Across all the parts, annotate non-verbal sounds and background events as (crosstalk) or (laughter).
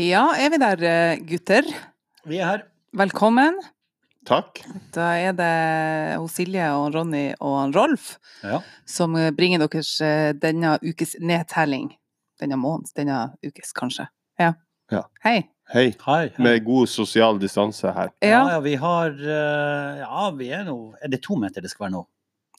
Ja, er vi der, eh, gutter? Vi er her. Velkommen. Takk. Da er det Silje og Ronny og Rolf Ja. som eh, bringer deres eh, denne ukes nedtelling. Denne måneds, denne ukes, kanskje. Ja. Ja. Hei. Hei. Hei. hei. Med god sosial distanse her. Ja, Ja, ja, vi har Ja, vi er nå Er det to meter det skal være nå?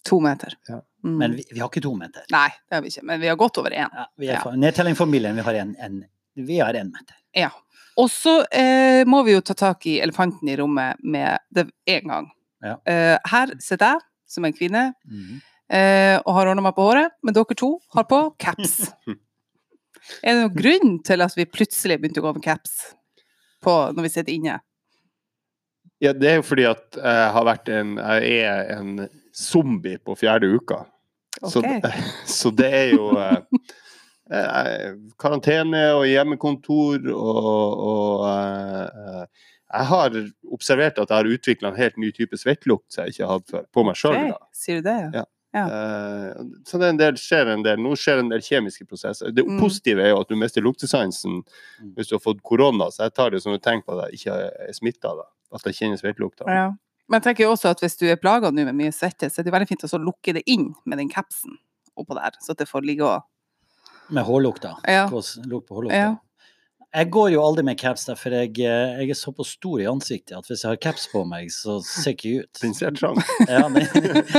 to meter. Ja. Mm. Men vi, vi har ikke to meter. Nei, det har vi ikke. Men vi har gått over én. Ja, vi er Nedtellingfamilien, vi har en, en Vi har én meter. Ja. Og så eh, må vi jo ta tak i elefanten i rommet med det en gang. Ja. Eh, her sitter jeg som en kvinne Mhm. eh, og har ordna meg på håret, men dere to har på caps. (laughs) er det noen grunn til at vi plutselig begynte å gå med caps på, når vi sitter inne? Ja, det er jo fordi at jeg har vært en Jeg er en zombie på fjerde uka. Så, (laughs) så det er jo eh, eh, karantene og hjemmekontor og, og eh, Jeg har observert at jeg har utvikla en helt ny type svettlukt som jeg ikke har hatt før, på meg sjøl. Okay. Sier du det? Ja. Ja. Ja. så det er en del, skjer en del, nå skjer en del kjemiske prosesser. Det Mm. positive er jo at du mister luktesansen Mm. hvis du har fått korona, så jeg tar det som et tegn på at jeg ikke er smitta. At jeg kjenner svettelukta. Ja. Men jeg tenker jo også at hvis du er plaga nå med mye svette, så er det veldig fint å lukke det inn med den capsen oppå der, så at det får ligge og Med hårlukta. Ja. Lukt på hårlukta. Ja. Jeg går jo aldri med caps, der, for jeg, eh, jeg er såpass stor i ansiktet at hvis jeg har caps på meg, så ser jeg ikke ut. Den ser trang. Ja, det,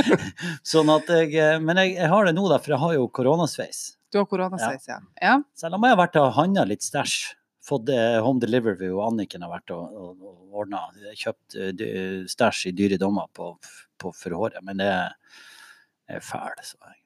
(laughs) sånn at jeg, eh, men jeg, jeg har det nå, da, for jeg har jo koronasveis. Du har koronasveis, ja. ja. Selv om jeg har vært og handla litt stæsj. Fått eh, home delivery, og Anniken har vært og, og, og ordna. Kjøpt stæsj i dyre dommer på, på for håret, men det er, er fæl. Så jeg.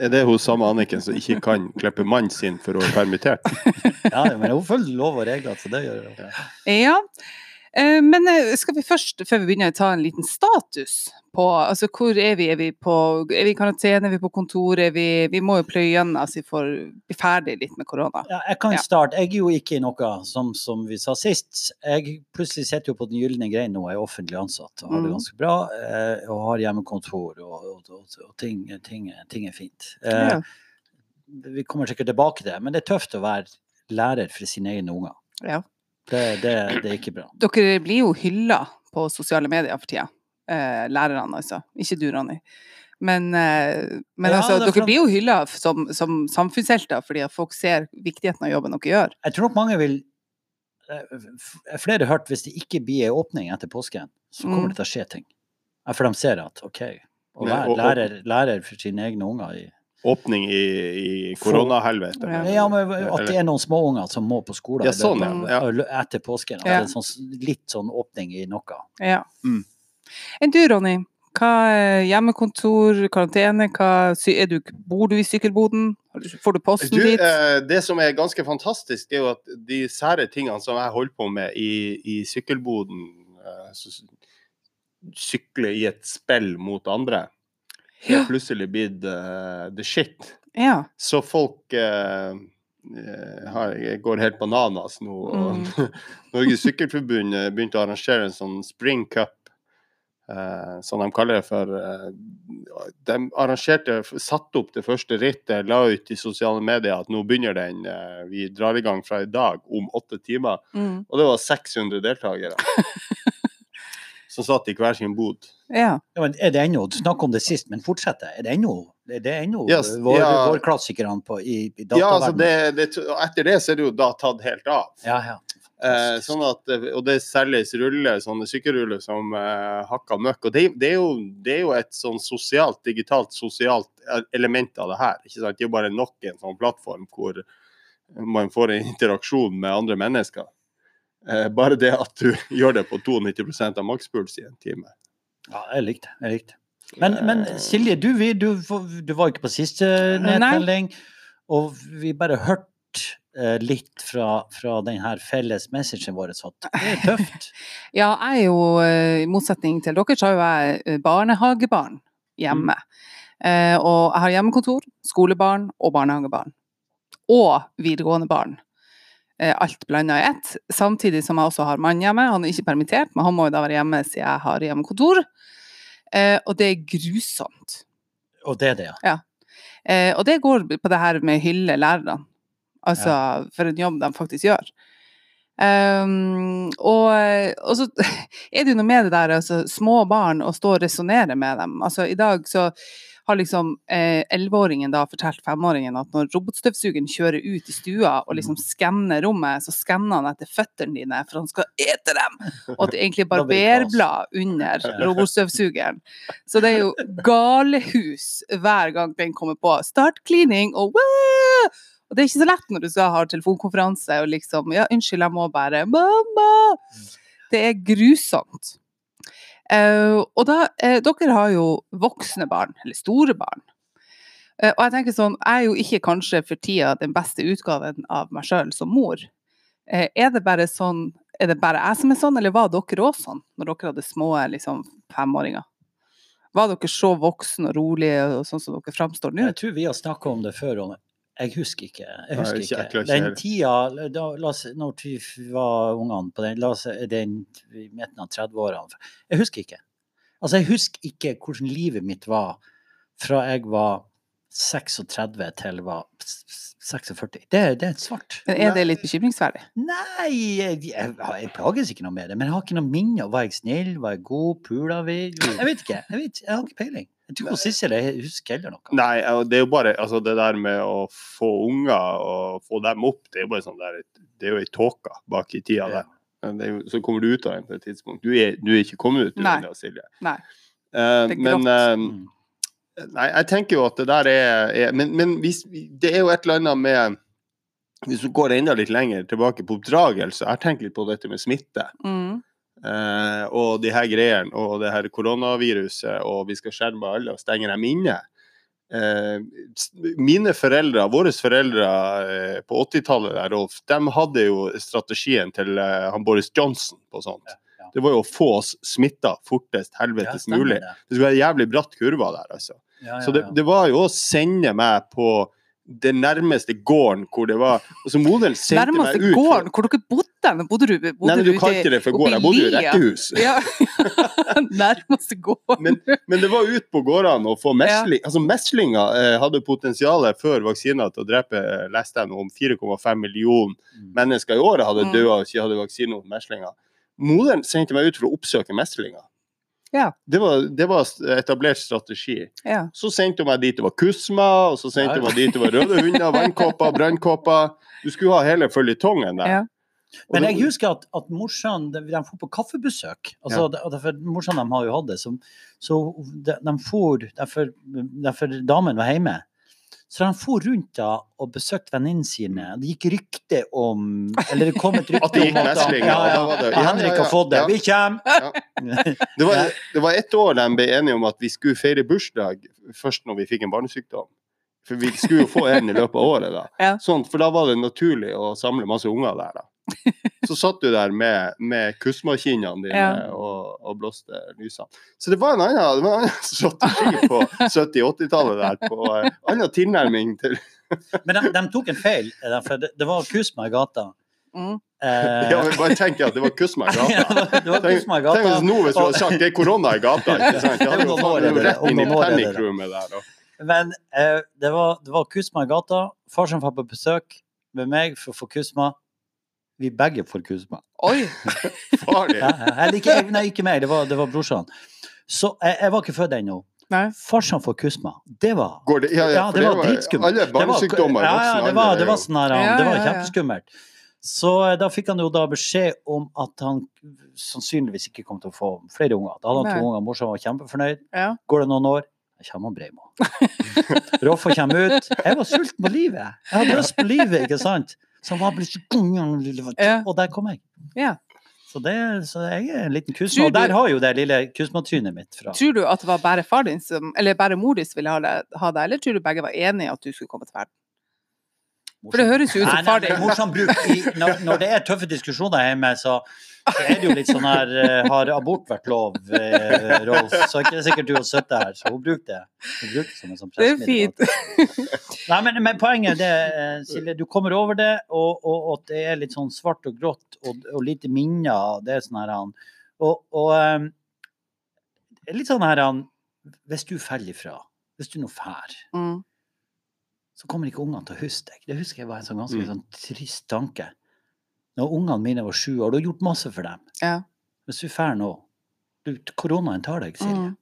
Er det hun samme Anniken som ikke kan klippe mannen sin for å være permittert? (laughs) Ja, men hun følger lov og regler, så det gjør hun. Ja. Eh, Men eh, skal vi først, før vi begynner, ta en liten status på altså hvor er vi? Er vi, på, er vi i karantene? Er vi på kontor? Vi, vi må jo pløye gjennom så vi får bli ferdig litt med korona. Ja, jeg kan Ja. starte. Jeg er jo ikke i noe, som, som vi sa sist. Jeg plutselig sitter jo på den gylne grein nå, jeg er offentlig ansatt og har det Mm. ganske bra. eh, Og har hjemmekontor, og, og, og, og ting, ting, ting er fint. Eh, Ja. Vi kommer sikkert tilbake til det, men det er tøft å være lærer for sine egne unger. Ja. Det, det, det er ikke bra. Dere blir jo hylla på sosiale medier for tida. Eh, lærerne, altså. Ikke du, Ronny. Men, eh, men Ja, altså, er dere for- blir jo hylla som, som samfunnshelter fordi at folk ser viktigheten av jobben dere gjør. Jeg tror nok mange vil eh, Flere har hørt hvis det ikke blir en åpning etter påsken, så kommer Mm. det til å skje ting. For de ser at OK, å være lærer, lærer for sine egne unger i Åpning i, i koronahelvete? Ja. Ja, men at det er noen småunger som må på skolen Ja, sånn, ja. etter påsken. At Ja. det er sånn, litt sånn åpning i noe. Ja. Mm. Enn du, Ronny? Hva er hjemmekontor, karantene, hva, er du, bor du i sykkelboden? Får du posten Du, dit? eh, det som er ganske fantastisk, det er jo at de sære tingene som jeg holder på med i, i sykkelboden eh, Sykle i et spill mot andre, Ja. har plutselig blitt uh, the shit. Ja. Så folk eh, har, går helt bananas nå. Og Mm. (laughs) Norges Sykkelforbund begynte å arrangere en sånn spring cup, uh, som de kaller det for. Uh, de arrangerte, satte opp det første rittet, la ut i sosiale medier at nå begynner den. Vi drar i gang fra i dag om åtte timer. Mm. Og det var 600 deltakere. (laughs) som satt i hver sin bod. ja. Ja, men er det ennå, Du om det sist, men fortsett det. Er det ennå, er det ennå Yes, vår, ja. vårklassikerne på, i, i Ja, altså det, det, etter det så er det jo da tatt helt av. Ja, ja. Eh, sånn at, eh, og det selges ruller, sånne sykkelruller som eh, hakka møkk. Og det, det, er jo, det er jo et sånn sosialt, digitalt sosialt element av det her. ikke sant? Det er jo bare nok en sånn plattform hvor man får en interaksjon med andre mennesker. Eh, bare det at du (laughs) gjør det på 92% av makspuls i en time. ja jeg likte det. Jeg likte. Men, men Silje, du, du, du var ikke på siste nedtelling, og vi bare hørte eh, litt fra, fra den her felles messagen vår Så det er tøft. (laughs) Ja, jeg er jo, eh, i motsetning til dere, så har jo jeg eh, barnehagebarn hjemme. Eh, og jeg har hjemmekontor, skolebarn og barnehagebarn. Og videregående barn. Eh, alt blanda i ett. Samtidig som jeg også har mann hjemme. Han er ikke permittert, men han må jo da være hjemme siden jeg har hjemmekontor. Eh, og det er grusomt. Og det er det, ja. ja. og det går på det her med å hylle lærerne. Altså for en jobb de faktisk gjør. Um, og, og, så (laughs) er det jo noe med det der, altså små barn, å stå og resonnere med dem. Altså i dag så har liksom elleveåringen eh, fortalt femåringen at når robotstøvsugeren kjører ut i stua og liksom mm. skanner rommet, så skanner han etter føttene dine for han skal ete dem! Og at det egentlig (laughs) er barberblad under robotstøvsugeren. Så det er jo galehus hver gang den kommer på. Start cleaning og wow! Og det er ikke så lett når du skal ha telefonkonferanse og liksom Ja, unnskyld, jeg må bare Mamma! Mm. Det er grusomt. Uh, og da, uh, dere har jo voksne barn, eller store barn. Uh, og jeg tenker sånn, jeg er jo ikke kanskje for tida den beste utgaven av meg sjøl som mor. er det bare sånn, er det bare jeg som er sånn, eller var dere òg sånn når dere hadde små liksom, femåringer? Var dere så voksne og rolige og sånn som dere framstår nå? Jeg tror vi har snakka om det før, Ronny. Jeg husker ikke. Jeg husker ikke. ikke. Den tida, da, la oss, når vi var ungene på den, la oss, den i midten av 30-årene Jeg husker ikke. Altså, jeg husker ikke hvordan livet mitt var fra jeg var 36 til jeg var 46. Det, det er svart. Men er det litt bekymringsverdig? Nei, jeg, jeg, jeg, plages ikke noe med det. Men jeg har ikke noe minne. Var jeg snill? Var jeg god? Pula vi? (laughs) Jeg vet ikke. Jeg, vet, jeg har ikke peiling. Jeg tror Sissel husker heller noe. Nei, det er jo bare altså det der med å få unger og få dem opp, det er jo bare sånn der Det er jo ei tåke bak i tida der. Jo, så kommer du ut av den på et tidspunkt. Du er, du er ikke kommet ut du, den, Silje. Nei. Uh, men uh, Nei, jeg tenker jo at det der er, er Men, men hvis, det er jo et eller annet med Hvis du går enda litt lenger tilbake på oppdragelse, jeg tenker litt på dette med smitte. Mm. Eh, og de her greiene og det her koronaviruset, og vi skal skjerme alle og stenge dem inne. Eh, mine foreldre, våre foreldre eh, på 80-tallet, Rolf, de hadde jo strategien til eh, han Boris Johnson på sånt. Ja, ja. Det var jo å få oss smitta fortest helvetes ja, mulig. Det. skulle være jævlig bratt kurve der, altså. Så det, det var jo å sende meg på den nærmeste gården hvor det var altså Modellen sendte nærmeste meg ut gården? Hvor dere bodde? Bodde du, bodde Nei, men du kalte det for gård. Jeg bodde jo i rekkehus. (laughs) Ja. (laughs) nærmeste gården. Men, men, det var ut på gårdene å få mesling. Ja. Altså Meslinger eh, hadde potensial før vaksiner til å drepe leste jeg noe om 4,5 millioner mm. mennesker i året hadde mm. dødd og de hadde vaksine mot meslinger. Moderen sendte meg ut for å oppsøke meslinger. Ja. Det, var, det, var, etablert strategi. Ja. Så sendte hun meg dit det var kusma, og så sendte hun meg dit det var røde hunder, vannkopper, brannkopper. Du skulle ha hele føljetongen der. Ja. Men jeg husker at, at morsan de, de for på kaffebesøk. altså ja. derfor, Morsan de har jo hatt det. Så, så de, de for derfor damen var hjemme. Så han for rundt da og besøkte venninnene sine. Det gikk rykte om (laughs) Eller det kom et rykte om at ja, ja, ja, Henrik har fått det. Vi kommer! (laughs) Det, var, det var ett år de ble enige om at vi skulle feire bursdag først når vi fikk en barnesykdom. For vi skulle jo få en i løpet av året. da. Sånn, for da var det naturlig å samle masse unger der. da. Så satt du der med, med kusmakinnene dine ja. og, og, blåste lysene. Så det var en annen, det var en annen strategi på 70-80-tallet der. På uh, annen tilnærming til (laughs) Men de, de, tok en feil, eh, for det, det var kusma i gata. Mm. Eh, ja, men bare tenk at det var kusma i (laughs) gata. ja, det var kusma i gata. Tenk, tenk nå hvis du hadde sagt det er korona i gata. ikke sant? (laughs) Det hadde jo rett inn i panikrommet der. Og. Men eh, det, var, det var kusma i gata. Farsan var på besøk med meg for å få kusma vi begge får kusma. Oi! (laughs) Farlig. Ja, eller ikke, nei, ikke meg, det var, det var brorsan. Så jeg, jeg, var ikke født ennå. Farsan får kusma. Det var det, ja, ja, det, var dritskummelt. Alle barnesykdommer ja, ja, det var, det var, sånn her, det var kjempeskummelt. Så eh, da fikk han jo da beskjed om at han sannsynligvis ikke kom til å få flere unger. Da hadde han to unger. Morsan var kjempefornøyd. Ja. Går det noen år, jeg kommer Breimo. (laughs) Roffa kommer ut. Jeg var sulten på livet. Jeg hadde lyst på livet, ikke sant? Som var blitt ja. Og der kom jeg. Ja. Så, det, så, jeg er en liten kusma. Og der har jo det lille kusmatrynet mitt fra. Tror du at det var bare far din som, eller bare mor din som ville ha deg, eller tror du begge var enige at du skulle komme til verden? For det høres jo ut som far din. Morsom bruk i, når, når, det er tøffe diskusjoner hjemme, så, så er det jo litt sånn her uh, Har abort vært lov, uh, Rolf? Så er det ikke sikkert du har sittet her, så hun bruker det. Hun bruker det som en sånn Det er fint. Nei, men, men, poenget er det, Silje, du kommer over det, og, og, og, det er litt sånn svart og grått og, og lite minner. Det er sånn her han Og, og um, litt sånn her han Hvis du faller ifra, hvis du nå fær mm så kommer ikke ungene til å huske deg. Det husker jeg var en sånn ganske mm. sånn trist tanke. når ungene mine var sju år. Du har gjort masse for dem. Ja. Hvis du drar nå du, Koronaen tar deg, Silje. Mm.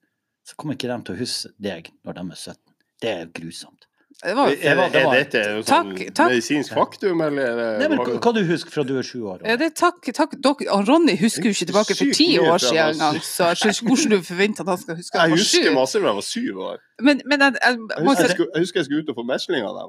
Så kommer ikke de til å huske deg når de er 17. Det er grusomt. Det var, det var- det er dette et sånn Takk, takk. medisinsk faktum, eller? er Nei, men hva, hva du husker fra du er sju år? Er det takk, takk. Dok, Ronny husker jo ikke tilbake for ti år siden jeg engang, så jeg skjønner ikke hvordan du forventer at han skal huske at Jeg han var husker masse fra jeg var syv år. Men, men, jeg, jeg, Jeg må husker jeg skulle, jeg husker jeg skulle ut og få mesling av dem.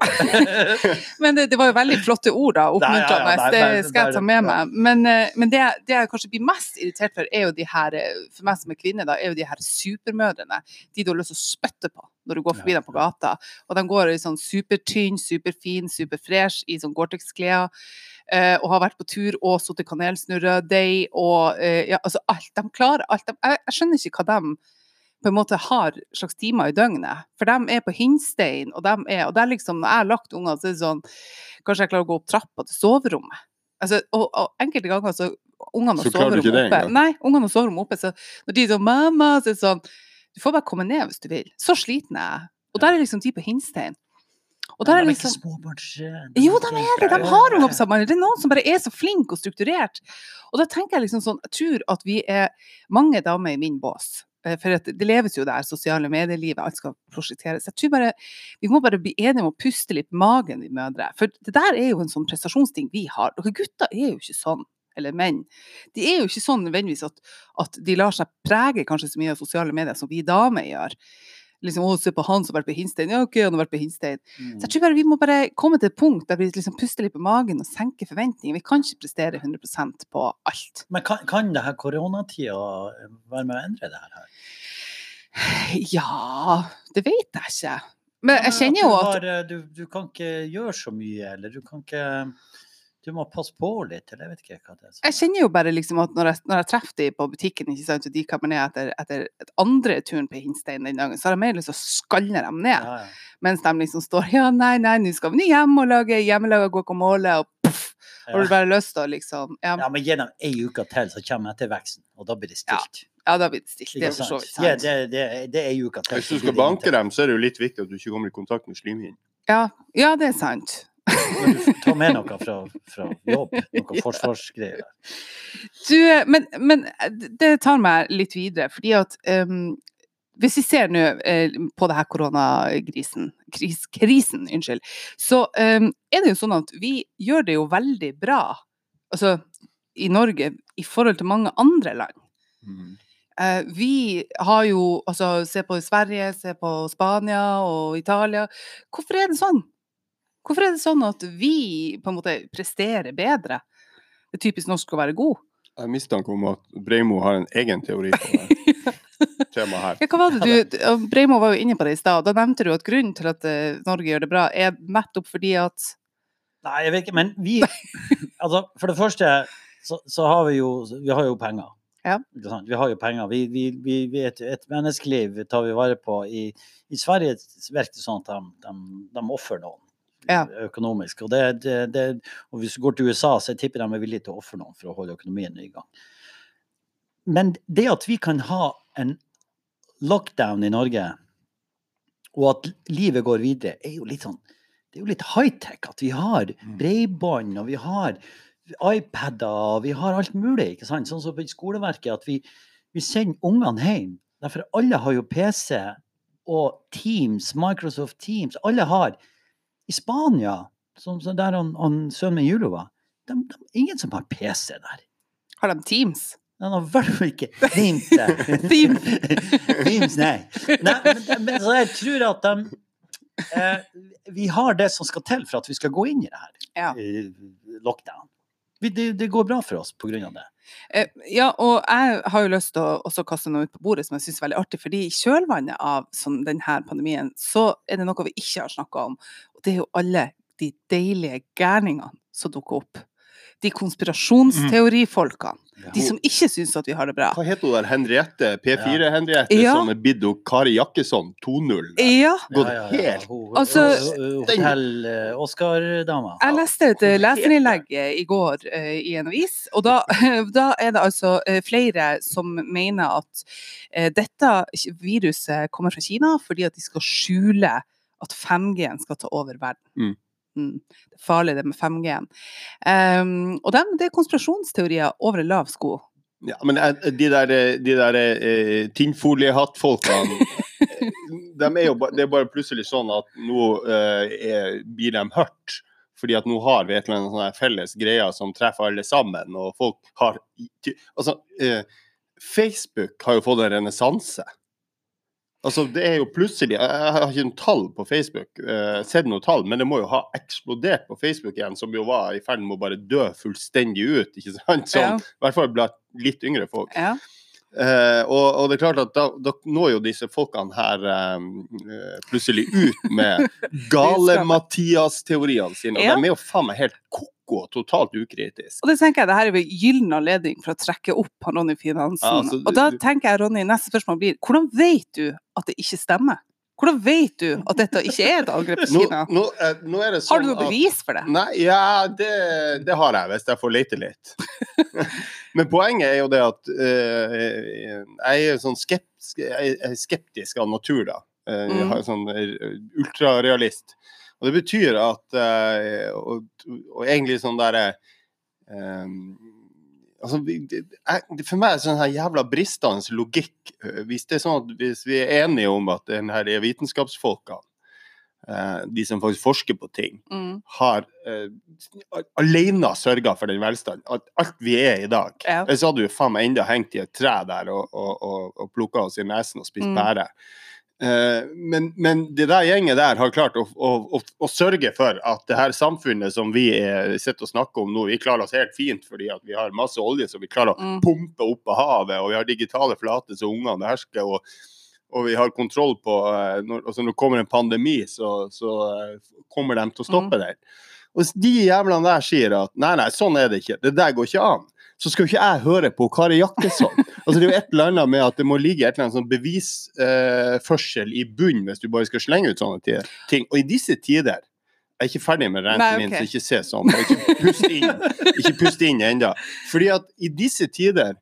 (laughs) men det, det var jo veldig flotte ord, da. Oppmuntrende. Nei, ja, ja, det skal jeg ta med meg. Men, eh, men det, det jeg kanskje blir mest irritert for, er jo de her, eh, for meg som er kvinne, da, er jo de her supermødrene. De du har lyst til å spytte på når du går forbi Ja. dem på gata. Og de går i sånn supertynn, superfin, superfresh i sånn Gore-Tex-klær. eh, og har vært på tur og sittet kanelsnurredeig og eh, ja, altså alt. De klarer alt. De, jeg, jeg skjønner ikke hva de på en måte har slags timer i døgnet. For de er på Hinstein, og de er, og det er liksom, når jeg har lagt unger, så er det sånn Kanskje jeg klarer å gå opp trappa til soverommet. Altså, og, og enkelte ganger så Ungene har soverom oppe. Nei, ungene har soverom oppe, så når de er sånn 'Mamma', så er det sånn Du får bare komme ned hvis du vil. Så sliten er jeg. Og der er liksom de på Hinstein. Og der de er liksom jo, de er det! De har unger på sammen. Det er noen som bare er så flinke og strukturert. Og da tenker jeg liksom sånn Jeg tror at vi er mange damer i min bås. Eh, For det leves jo der, sosiale medielivet, alt skal prosjekteres. Jeg tror bare vi må bare bli enige om å puste litt magen, vi mødre. For det der er jo en sånn prestasjonsting vi har. Dere gutter er jo ikke sånn. Eller menn. De er jo ikke sånn nødvendigvis at, at de lar seg prege kanskje så mye av sosiale medier som vi damer gjør. Liksom, å, se på han som har vært på Hinstein. Ja, OK, han har vært på Hinstein. Mm. Så jeg tror bare vi må bare komme til et punkt der vi liksom puster litt på magen og senker forventninger. Vi kan ikke prestere 100% på alt. Men kan, kan det her koronatida være med å endre det her? Ja, det vet jeg ikke. Men jeg kjenner jo du, at har, eh, du, du kan ikke gjøre så mye, eller du kan ikke Du må passe på litt, eller jeg vet ikke hva det er. jeg kjenner jo bare liksom at når jeg, når jeg treffer de på butikken, ikke sant, og de kommer ned etter, etter et andre turen på Hinstein den dagen, så har jeg mer lyst til å skalle dem ned. Ja, ja. Mens de liksom står Ja, nei, nei, nå skal vi hjem og lage hjemmelaga guacamole, og poff! Har du bare lyst til å liksom Ja, Ja, men gi dem ei uke til, så kommer etterveksten, og da blir det stilt. ja da blir det stilt. Det er for så sant? Ja, det, det, det er ei uke til. Hvis du skal banke dem, så er det jo litt viktig at du ikke kommer i kontakt med slimhinnen. Ja, ja, det er sant. Ta med noe fra, fra jobb, noe (laughs) forsvarsgreier. Du, men, men det tar meg litt videre, fordi at um, hvis vi ser nå eh, på det her koronakrisen, kris, krisen, unnskyld, så em, er det jo sånn at vi gjør det jo veldig bra, altså i Norge, i forhold til mange andre land. Eh, vi har jo, altså se på Sverige, se på Spania og Italia. Hvorfor er det sånn? Hvorfor er det sånn at vi på en måte presterer bedre? Det er typisk norsk å være god. Jeg har mistanke om at Breimo har en egen teori på det (laughs) temaet her. Ja, hva var det du, Breimo var jo inne på det i stad, og da nevnte du at grunnen til at eh, Norge gjør det bra, er nettopp fordi at Nei, jeg vet ikke, men vi (laughs) Altså, for det første så, så har vi jo Vi har jo penger. Ja. Vi har jo penger. Vi, vi, vi, vi et, et menneskeliv tar vi vare på. I, i Sverige virker det sånn at de, de, de ofrer noen Ja. økonomisk. Og, det, det, det, og hvis du går til USA, så jeg tipper de er villige til å ofre noen for å holde økonomien i gang. Men det at vi kan ha en lockdown i Norge, og at livet går videre, er jo litt sånn det er jo litt high-tech at vi har bredbånd, og vi har iPader, og vi har alt mulig. ikke sant? Sånn som på skoleverket, at vi, vi sender ungene hjem. Derfor alle har jo PC og Teams, Microsoft Teams. Alle har. I Spania, som, som der han, han sønnen min Julo var, de, de, ingen som har PC der. har de Teams? Han har i hvert fall ikke (laughs) Teams der. Teams. (laughs) Teams, nei. nei men, men, så jeg tror at de eh, Vi har det som skal til for at vi skal gå inn i det her. Ja. eh, Lockdown. Vi, det, det går bra for oss av det. Eh, ja, og jeg har jo lyst til å også kaste noe ut på bordet som jeg syns er veldig artig. fordi i kjølvannet av sånn, denne pandemien, så er det noe vi ikke har snakka om. Og det er jo alle de deilige gærningene som dukker opp. De konspirasjonsteorifolkene. De som ikke syns at vi har det bra. Hva heter hun der Henriette? P4-Henriette Ja. som er blitt Kari Jakkesson 2-0? Ja, Gått helt Hun- Altså, hun- hun- Hotell eh. Jeg leste et eh, leserinnlegg eh, i går uh, i en avis, og da, (laughs) da er det altså uh, flere som mener at uh, dette viruset kommer fra Kina fordi at de skal skjule at 5G-en skal ta over verden. Mm. Mm. Det er farlig, det med 5G-en. Um, og dem, det er konspirasjonsteorier over en lav sko. Ja, men eh, de der, eh, de der eh, tinnfoliehattfolkene (laughs) de er jo, Det er bare plutselig sånn at nå eh, er, blir de hørt. Fordi at nå har vi et eller annet sånn felles greier som treffer alle sammen. Og folk har Altså, eh, Facebook har jo fått en renessanse. Altså, det er jo plutselig Jeg har ikke noe tall på Facebook, eh, sett noe tall, men det må jo ha eksplodert på Facebook igjen, som jo var i ferd med å bare dø fullstendig ut, ikke sant? Sånn, Ja. I hvert fall blant litt yngre folk. Ja. Eh, og, og det er klart at da, da når jo disse folkene her eh, plutselig ut med (laughs) gale-Mathias-teoriene sine. Og Ja. de er jo faen meg helt ko-ko og totalt ukritiske. Og det tenker jeg, det her er gyllen anledning for å trekke opp han Ronny Finansen. Ja, altså, og da tenker jeg, Ronny, neste spørsmål blir, hvordan vet du at det ikke stemmer? Hvordan vet du at dette ikke er et angrep på Kina? nå, nå, nå det sånn Har du noe bevis for det? Nei, ja, det, det har jeg, hvis jeg får lete litt. (laughs) Men poenget er jo det at uh, jeg er sånn skeptisk, jeg er skeptisk av natur, da. Eh, Jeg Mm. har sånn eh, ultrarealist. Og det betyr at uh, og, og egentlig sånn derre eh, Altså, for meg er det sånn her jævla bristende logikk. Hvis det er sånn at hvis vi er enige om at den her vitenskapsfolkene, eh, de som faktisk forsker på ting, Mm. har eh, alene sørga for den velstanden. At alt vi er i dag. Ja. Ellers hadde vi faen meg enda hengt i et tre der og, og, og, og plukka oss i nesen og spist Mm. pære. Eh, men, men det der gjengen der har klart å, å, å, å sørge for at det her samfunnet som vi er, sitter og snakker om nå, vi klarer oss helt fint fordi at vi har masse olje som vi klarer å Mm. pumpe opp av havet, og vi har digitale flater som ungene behersker. og og vi har kontroll på eh, når, altså når det kommer en pandemi, så, så eh, kommer de til å stoppe den. Og hvis de jævlene der sier at nei, nei, sånn er det ikke, det der går ikke an, så skal jo ikke jeg høre på Kari Jakkesson. (laughs) Altså, det er jo et eller annet med at det må ligge et eller annet sånn bevisførsel i bunnen hvis du bare skal slenge ut sånne ti- ting. Og i disse tider jeg er ikke ferdig med Nei, okay. min, så ikke se sånn. Ikke pust inn, (laughs) ikke pust inn ennå. Fordi at i disse tider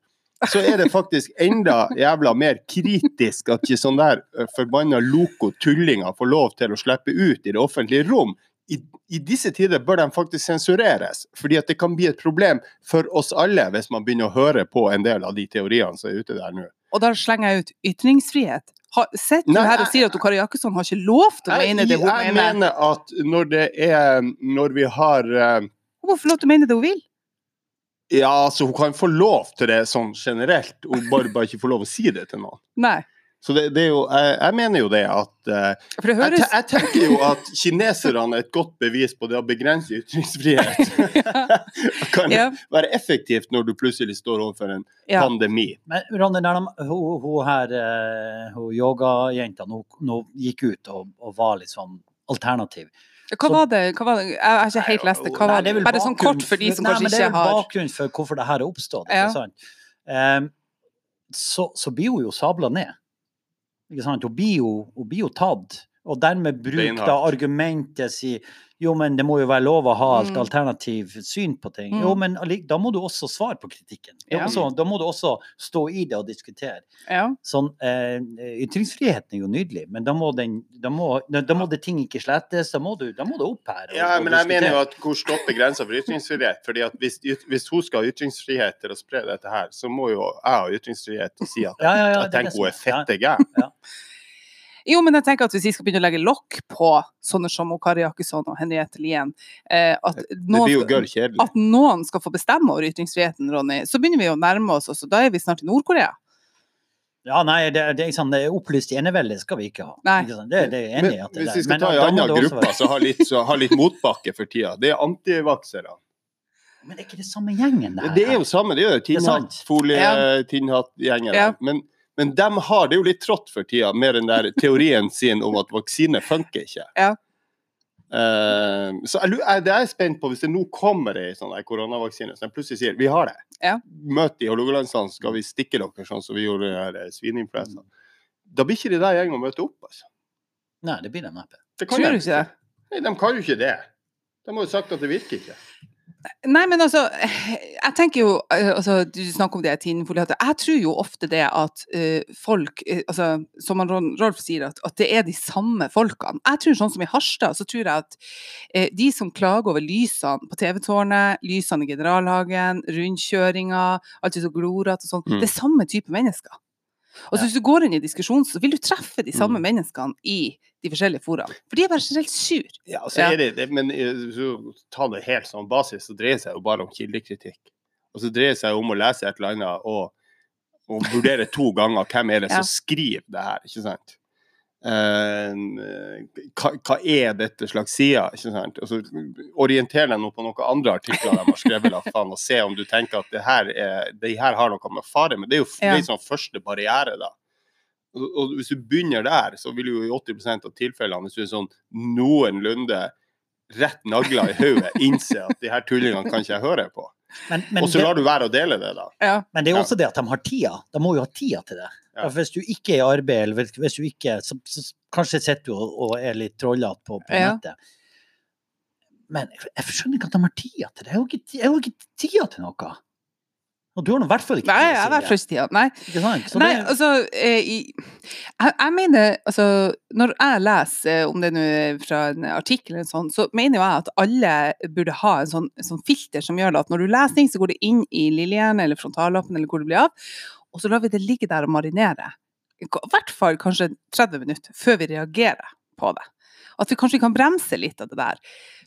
så er det faktisk enda jævla mer kritisk at ikke sånn der eh, forbanna loco tullinger får lov til å slippe ut i det offentlige rom. I, I disse tider bør de faktisk sensureres, fordi at det kan bli et problem for oss alle hvis man begynner å høre på en del av de teoriene som er ute der nå. Og da slenger jeg ut ytringsfrihet. Har, sitter du her og sier at Kari Jakkesson har ikke lov til å mene det hun mener? jeg mener? mener at når det er Når vi har eh, Hun må få lov til å mene det hun vil. Ja, altså, hun kan få lov til det sånn generelt, hun bare, bare ikke får lov å si det til noen. Nei. Så det, det er jo, jeg, jeg mener jo det at eh, For det høres jeg, jeg tenker jo at kineserne er et godt bevis på det å begrense ytringsfrihet. (laughs) (laughs) kan Ja. være effektivt når du plutselig står overfor en ja. pandemi. Men Ronny, når de, hun, hun her, eh, hun yogajenta, nå, nå gikk ut og, og var litt sånn alternativ. Hva var det? Hva var det? Jeg har ikke helt lest det. Hva var det det? er Bare sånn kort for de som Nei, kanskje har. det er jo har bakgrunnen for hvorfor det her er oppstått. Ja. Sant? Ehm, så, så blir hun jo sabla ned. Ikke sant? Hun blir jo, hun blir jo tatt. Og dermed bruk da argumentet si jo, men det må jo være lov å ha et Mm. alternativ syn på ting. Mm. Jo, men da må du også svare på kritikken. Ja. Også, da må du også stå i det og diskutere. Ja. Sånn, eh, ytringsfriheten er jo nydelig, men da må, den, da må, da, da må det ting ikke slettes. Da må du, da må du opp her. og- Ja, men jeg mener jo at hvor stopper grensa for ytringsfrihet? Fordi at hvis, hvis hun skal ha ytringsfrihet til å spre dette her, så må jo jeg ha ytringsfrihet til å si at Ja, ja, ja, jeg det er det tenker hun er er- fette gæren. Jo, men jeg tenker at hvis vi skal begynne å legge lokk på sånne som Kari Jakkesson og Henriette Lien, eh, at, noen at noen skal få bestemme over ytringsfriheten, Ronny, så begynner vi å nærme oss, og da er vi snart i Nord-Korea. Ja, nei, det, det, liksom, det er opplyst enevelde skal vi ikke ha. Nei. Det, det er enig i. Hvis vi skal Men ta en annen gruppe som har litt, så har litt motbakke for tida, det er antivaksere. Men det er ikke det samme gjengen, det her. Det er jo samme, det er jo tinnhattfolie, Ja. tinnhattgjengere. Ja. Men, men de har, det jo litt trått for tida, med den der teorien sin om at vaksine funker ikke. Ja. Uh, så jeg, det er jeg spent på, hvis det nå kommer ei sånn koronavaksine, så plutselig sier vi har det. Ja. Møt i Hålogalandshallen, skal vi stikke dere sånn som vi gjorde den her svineinfluensaen. Da blir ikke de der gjengene å møte opp, altså. Nei, det blir det neppe. Tror de du ikke det? Nei, de kan jo ikke det. De har jo sagt at det virker ikke. Nei, men altså, jeg tenker jo eh, altså, Du snakker om det tinnfoliater. Jeg tror jo ofte det at uh, folk uh, altså, Som Rolf sier, at, at, det er de samme folkene. Jeg tror sånn som i Harstad, så tror jeg at uh, de som klager over lysene på TV-tårnet, lysene i Generalhagen, rundkjøringa, alt det så glorete og sånn, Mm. det er samme type mennesker. Og så Ja. Hvis du går inn i diskusjonen, så vil du treffe de samme Mm. menneskene i de forskjellige fora. For de er bare generelt sur. Ja, så er det, det men eh, hvis du tar det helt sånn basis, så dreier det seg jo bare om kildekritikk. Og så dreier det seg om å lese et eller annet og, og vurdere to ganger hvem er det Ja. som skriver det her, ikke sant? Eh, hva, hva er dette slags sida? ikke sant? Og orienter deg nå på noen andre artikler de har skrevet, la faen, og se om du tenker at det her, er, det her har noe med fare Men Det er jo Ja. sånn første barriere, da. Og, og hvis du begynner der, så vil jo i 80% av tilfellene, hvis du er sånn noenlunde rett nagla i hodet, innse at de her tullingene kan ikke jeg høre på. Men, men, Og så det, lar du være å dele det, da. Ja. men det er jo Ja. også det at de har tida. De må jo ha tida til det. Ja. Hvis du ikke er i arbeid, eller hvis- hvis du ikke så, så Kanskje sitter du og, og er litt trollete på, på Ja. nettet. Men jeg, jeg skjønner ikke at de har tida til det. Jeg har jo ikke, ikke tida til noe. Og du har i hvert fall ikke Nei, jeg har vært Silje. først i tida. Nei. Ikke sant? Så Nei, det, altså eh, jeg, jeg mener altså, Når jeg leser, om det nå fra en artikkel eller sånn, så mener jo jeg at alle burde ha en sånn, en sånn filter som gjør at når du leser ting, så går det inn i lillehjernen eller frontallappen eller hvor det blir av, og så lar vi det ligge der og marinere. I hvert fall kanskje 30 minutter før vi reagerer på det. At vi kanskje kan bremse litt av det der.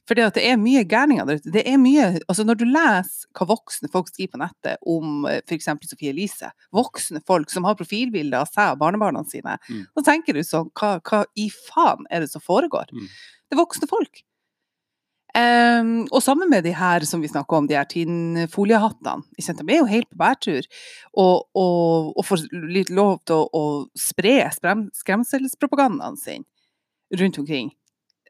For det er mye gærninger der ute. Det er mye, altså når du leser hva voksne folk skriver på nettet om f.eks. Sofie Elise, voksne folk som har profilbilder av seg og barnebarna sine, Mm. så tenker du sånn hva, hva i faen er det som foregår? Mm. Det er voksne folk. Ehm, og sammen med de her som vi snakker om, de her tinnfoliehattene. ikke De er jo helt på bærtur. Og, og, og får litt lov til å, å spre skremselspropagandaen sin rundt omkring.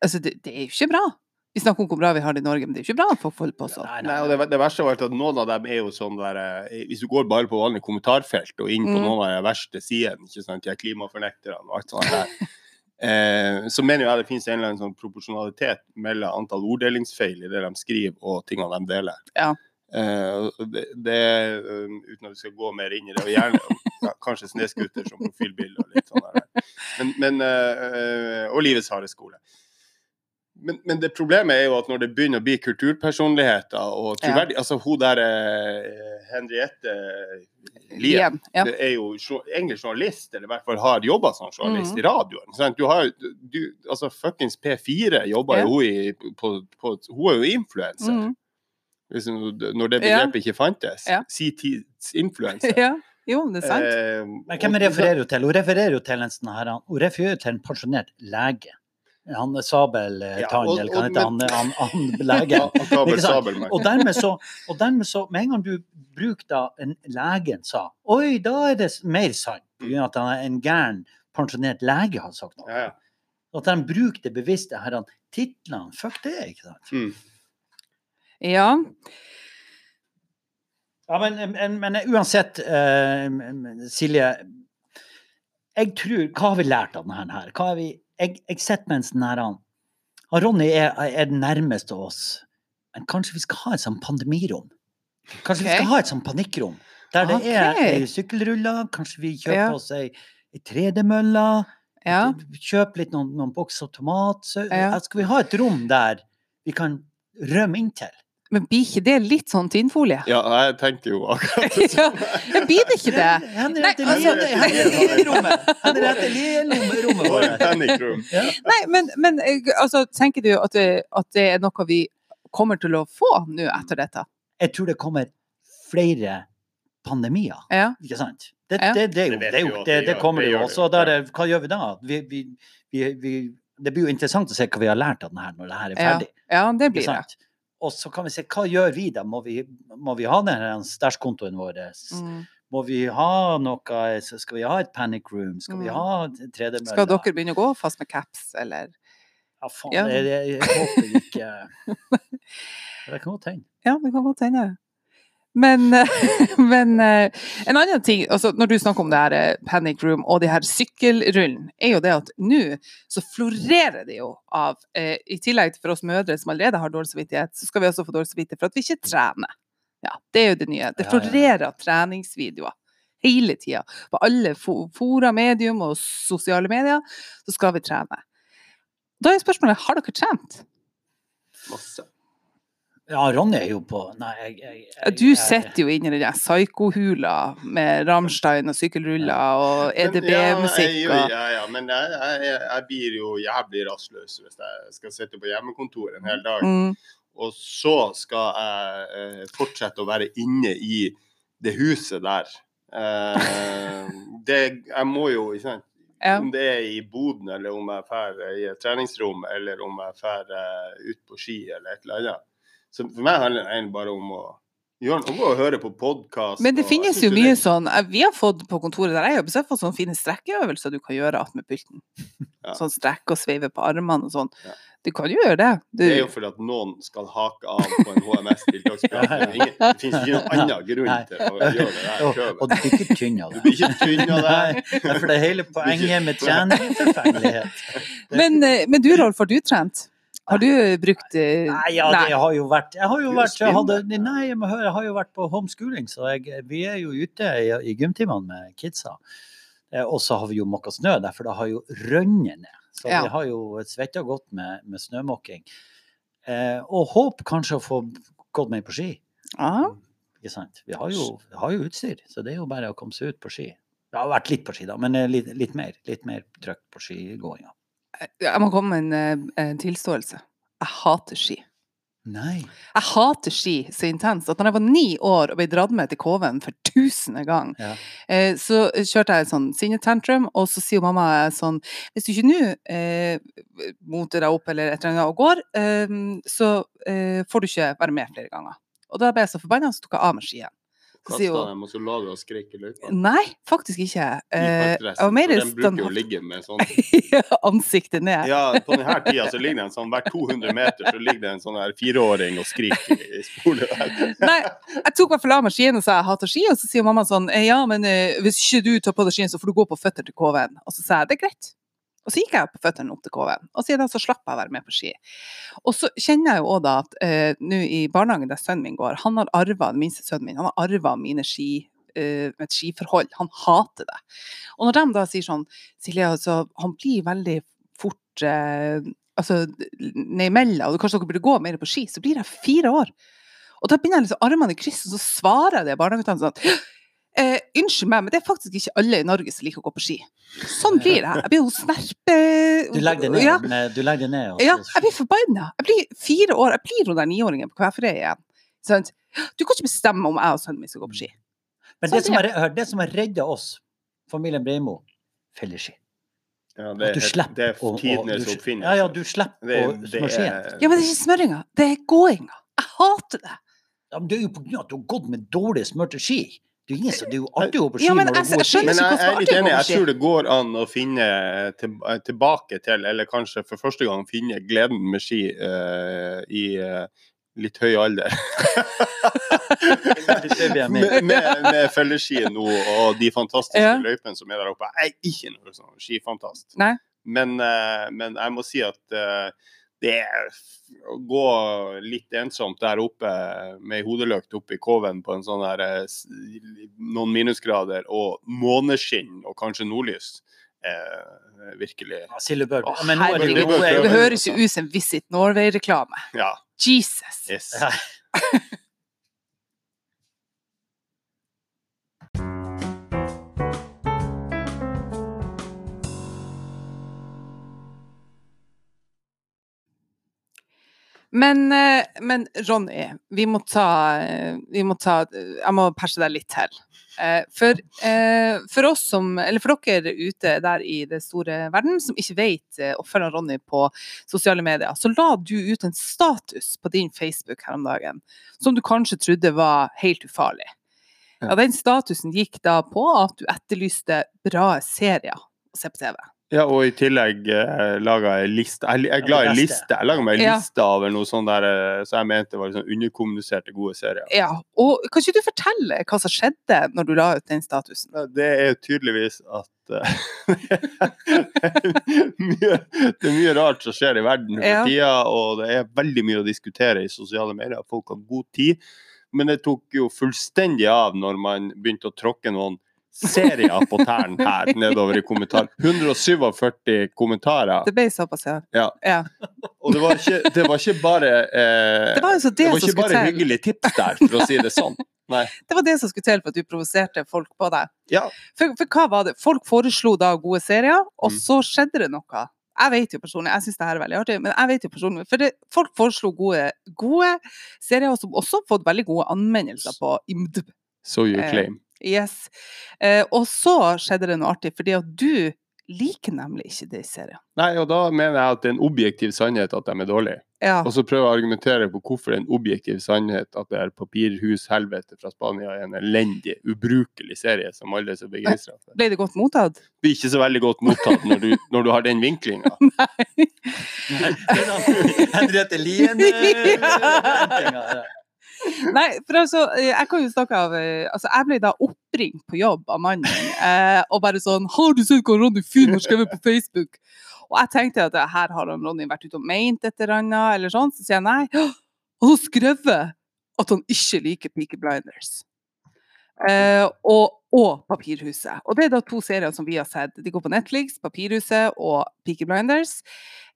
Altså, det, det er jo ikke bra. Vi snakker om hvor bra vi har det i Norge, men det er jo ikke bra at folk holder på sånn. nei, Nei, nei, det, det verste av alt er at noen av dem er jo sånn der eh, Hvis du går bare på vanlig kommentarfelt og inn på Mm. noen av de verste sidene, ikke sant, de klimafornekterne og alt sånt der, (laughs) eh, så mener jeg det finnes en eller annen sånn proporsjonalitet mellom antall orddelingsfeil i det de skriver og tingene de deler. Ja. Eh, det, det um, Uten at vi skal gå mer inn i det, og gjerne ja, kanskje snøscooter som profilbilde og litt sånn der. Men, men, eh, eh, og livets harde skole. Men, men det problemet er jo at når det begynner å bli kulturpersonligheter og troverdig Altså hun der eh, Henriette Lien Lien, ja. det er jo egentlig journalist, eller i hvert fall har jobba som journalist Mhm. i radioen. Sant? Du har jo du, altså Fuckings P4 jobber Ja. jo hun i på, på Hun er jo influenser. Mm. Hvis, når det Ja. begrepet ikke fantes. Ja. Si tids influenser. (laughs) ja. Jo, det er sant. Eh, Men hvem refererer hun til? Hun refererer jo til en sånn her Hun refererer til en pensjonert lege. Han er Sabeltann, Ja, hva heter han, han, (laughs) han legen? Sabel. Og dermed, så, og dermed så, med en gang du bruker da en legen sa Oi, da er det mer sant. pga. at han er en gæren pensjonert lege har sagt noe. Ja, ja. At de bruker det bevisste her titlene. Fuck det, ikke sant? Mm. Ja. Ja, men, men, men uansett, uh, Silje. Jeg tror, Hva har vi lært av denne her? Hva har vi, jeg, jeg sitter med en sånn her han Ronny er, er den nærmeste oss. Men kanskje vi skal ha et sånn pandemirom? Kanskje vi skal ha et sånn panikkrom? Der det er Ok. sykkelruller, kanskje vi kjøper Ja. oss ei, ei tredemølle. ja. Kjøp litt noen, noen bokser tomat. Så, Ja. Skal vi ha et rom der vi kan rømme inn til? Men blir ikke det litt sånn tinnfolie? ja, jeg tenker jo akkurat det (laughs) Ja, blir det ikke det? Henriette altså- Lien-rommet Bare vårt. Ja. Nei, men, men eh, altså, tenker du at det, at det er noe vi kommer til å få nå etter dette? Jeg tror det kommer flere pandemier, Ja. ikke sant? Det, det, det, Det er kommer det jo. også. Så der, hva gjør vi da? Vi, vi, vi, vi, det blir jo interessant å se hva vi har lært av den her når det her er ferdig. ja, det blir det. Og så kan vi se hva gjør vi da? Må vi, må vi ha den stæsjkontoen vår? Mm. Må vi ha noe Skal vi ha et panic room? Skal vi Mm. ha tredemølle? Skal dere begynne å gå fast med caps, eller? Ja, faen. Ja. Jeg, jeg, jeg håper ikke (laughs) Det kan godt hende. Ja, det kan godt hende. Men, (laughs) men eh, en annen ting, altså når du snakker om det her eh, panic room og de her sykkelrullen, er jo det at nå så florerer det jo av eh, I tillegg til for oss mødre som allerede har dårlig samvittighet, så skal vi også få dårlig samvittighet for at vi ikke trener. Ja, det er jo det nye. Det florerer av treningsvideoer hele tida. På alle fo- fora, medium og sosiale medier så skal vi trene. Da er spørsmålet har dere trent? Masse. Ja, Ronny er jo på Nei, jeg, jeg, jeg Du sitter jo inne i den der psykohula med Rammstein og sykkelruller og EDB-musikk Ja, ja, ja, men jeg, jeg, jeg, jeg blir jo jævlig rastløs hvis jeg skal sitte på hjemmekontoret en hel dag. mm, Og så skal jeg eh, fortsette å være inne i det huset der. Eh, det, jeg må jo, ikke sant. ja. Om det er i boden, eller om jeg drar i et treningsrom, eller om jeg drar ut på ski, eller et eller annet. Så for meg handler det egentlig bare om å gjøre noe og høre på podkast. Men det finnes jo mye sånn Vi har fått på kontoret der jeg jobber, så har jeg fått sånne fine strekkeøvelser du kan gjøre attmed pulten. (laughs) Ja. Sånn strekk og sveive på armene og sånn. Ja. Du kan jo gjøre det. Du, Det er jo fordi at noen skal hake av på en HMS-tiltaksplan. Ja. (laughs) Det, ingen- finnes ikke noen annen grunn til å gjøre det der Og, og du blir ikke tynn av det. Du blir ikke tynn av det. Nei, for det er hele poenget med trening er forfengelighet. Men, eh, men du Rolf, har du trent? Har du brukt eh, Nei, ja, det har jo vært Jeg har jo vært, jeg hadde, nei, jeg må høre, jeg har jo vært på homeschooling, så jeg, vi er jo ute i, i gymtimene med kidsa. Eh, Og så har vi jo måka snø der, for det har jo rønnet ned. Så Ja. vi har jo svetta godt med, med snømåking. Eh, og håp kanskje å få gått mer på ski. Ja. Ikke sant? Vi har jo, vi har jo utstyr, så det er jo bare å komme seg ut på ski. Det har vært litt på ski, da, men eh, litt, litt mer. Litt mer trøkk på skigåinga. Jeg må komme med en, eh, en tilståelse. Jeg hater ski. Nei. Jeg hater ski så intenst at når jeg var ni år og ble dratt med til Koven for tusende gang, Ja. eh, så kjørte jeg sånn sinnetantrum, og så sier mamma sånn Hvis du ikke nå eh, moter deg opp eller et eller annet og går, eh, så eh, får du ikke være med flere ganger. Og da ble jeg så forbanna, så tok jeg av meg skien. Kasta dem, og så la du og skrek i løypa. Nei, faktisk ikke. Uh, Eh, var mer For den bruker jo å (laughs) ligge med sånn Ansiktet ned. Ja, på denne tida så ligger det en sånn hver 200 meter så ligger det en sånn her fireåring og skriker i spolet der. (laughs) Nei, jeg tok i hvert fall av meg skien og sa jeg hater ski, og så sier mamma sånn eh, ja, men uh, hvis ikke du tar på deg skien, så får du gå på føtter til KV-en. Og så sa jeg det er greit. Og så gikk jeg på føttene opp til KV-en, og siden da så slapp jeg å være med på ski. Og så kjenner jeg jo òg da at eh, nå i barnehagen der sønnen min går, han har arva, minste sønnen min, han har arva mine ski, eh, et skiforhold. Han hater det. Og når de da sier sånn, Silje, altså, han blir veldig fort eh, altså, nedimellom, og kanskje dere burde gå mer på ski, så blir jeg fire år. Og da begynner jeg liksom armene i kryss, og så svarer jeg det barnehageguttene sånn eh, Unnskyld meg, men det er faktisk ikke alle i Norge som liker å gå på ski. Sånn blir jeg. Jeg blir jo snerpe... Du legger det ned. Ja, med- Du legger det ned også. ja, jeg blir forbanna. Jeg blir fire år, jeg blir hun der niåringen på kveferøy igjen. Sånn. Du kan ikke bestemme om jeg og sønnen min skal gå på ski. Men det som har, det som har redda oss, familien Breimo, felleski. Ja, det, du er, slipper det er tidenes oppfinnelse. Ja, ja, du slipper å det smøre skien. Ja, men det er ikke smøringa, det er gåinga. Jeg hater det. Ja, men det er jo på grunn av at du har gått med dårlig smørte ski. Det er, ingen som, det er jo artig å gå Ja, men jeg- jeg skjønner ikke hvorfor artig enig. Jeg tror det går an å finne til, tilbake til, eller kanskje for første gang finne gleden med ski uh, i uh, litt høy alder. (laughs) Med. med, med, felleski nå og de fantastiske Ja. løypene som er der oppe. Jeg er ikke noe sånn skifantast. Nei. Men, uh, men jeg må si at eh, det er å gå litt ensomt der oppe med ei hodelykt oppe i Koven på en sånn her eh, noen minusgrader og måneskinn og kanskje nordlys. Eh, virkelig. Ja, nå er det, høres jo ut som Visit Norway-reklame. Ja. Jesus. Yes. Ja. (laughs) Men, eh, men Ronny, vi må ta, vi må ta Jeg må perse deg litt til. Eh, For, eh, for oss som, eller for dere ute der i det store verden som ikke vet å følge Ronny på sosiale medier, så la du ut en status på din Facebook her om dagen som du kanskje trodde var helt ufarlig. Ja, Den statusen gikk da på at du etterlyste bra serier å se på TV. Ja, og i tillegg eh, laga jeg liste. Jeg, jeg er glad i liste. Jeg laga meg en Ja. liste over noe sånt der eh, så jeg mente var liksom underkommuniserte gode serier. Ja, og Kan ikke du fortelle hva som skjedde når du la ut den statusen? Ja, Det er jo tydeligvis at eh, (laughs) mye, Det er mye rart som skjer i verden for Ja. tida, og det er veldig mye å diskutere i sosiale medier. Folk har god tid. Men det tok jo fullstendig av når man begynte å tråkke noen serier på tærne her nedover i kommentar. 147 kommentarer. Det ble såpass, ja. Ja. ja. Og det var ikke, det var ikke bare eh, Det var det, det var ikke bare til. hyggelige tips der, for å si det sånn. Nei. (laughs) Det var det som skulle til for at du provoserte folk på deg. Ja, For, for hva var det? Folk foreslo da gode serier, og Mm. så skjedde det noe. Jeg vet jo personlig, jeg syns det her er veldig artig, men jeg vet jo personlig, for det, folk foreslo gode, gode serier som også har fått veldig gode anmeldelser på IMDb. so you Eh, claim. Yes. Eh, og så skjedde det noe artig, fordi at du liker nemlig ikke de seriene. Nei, og da mener jeg at det er en objektiv sannhet at de er dårlige. Ja. Og så prøver jeg å argumentere på hvorfor det er en objektiv sannhet at det er Papirhus-helvete fra Spania er en elendig, ubrukelig serie som alle er så begeistra for. Ble det godt mottatt? Det blir ikke så veldig godt mottatt når du, når du har den vinklinga. Nei. Henriette Lien-vinklinga. (laughs) Nei, for altså, eh, jeg kan jo snakke av eh, Altså, jeg ble da oppringt på jobb av mannen min, eh, og bare sånn 'Har du sett hva Ronny Fyhn har skrevet på Facebook?' Og jeg tenkte at her har han Ronny vært ute og meint et eller annet, eller sånn. Så sier jeg nei. Han har skrevet at han ikke liker Peaky Blinders. Eh, og, og Papirhuset. Og det er da to serier som vi har sett. De går på Netflix, Papirhuset og Peaky Blinders.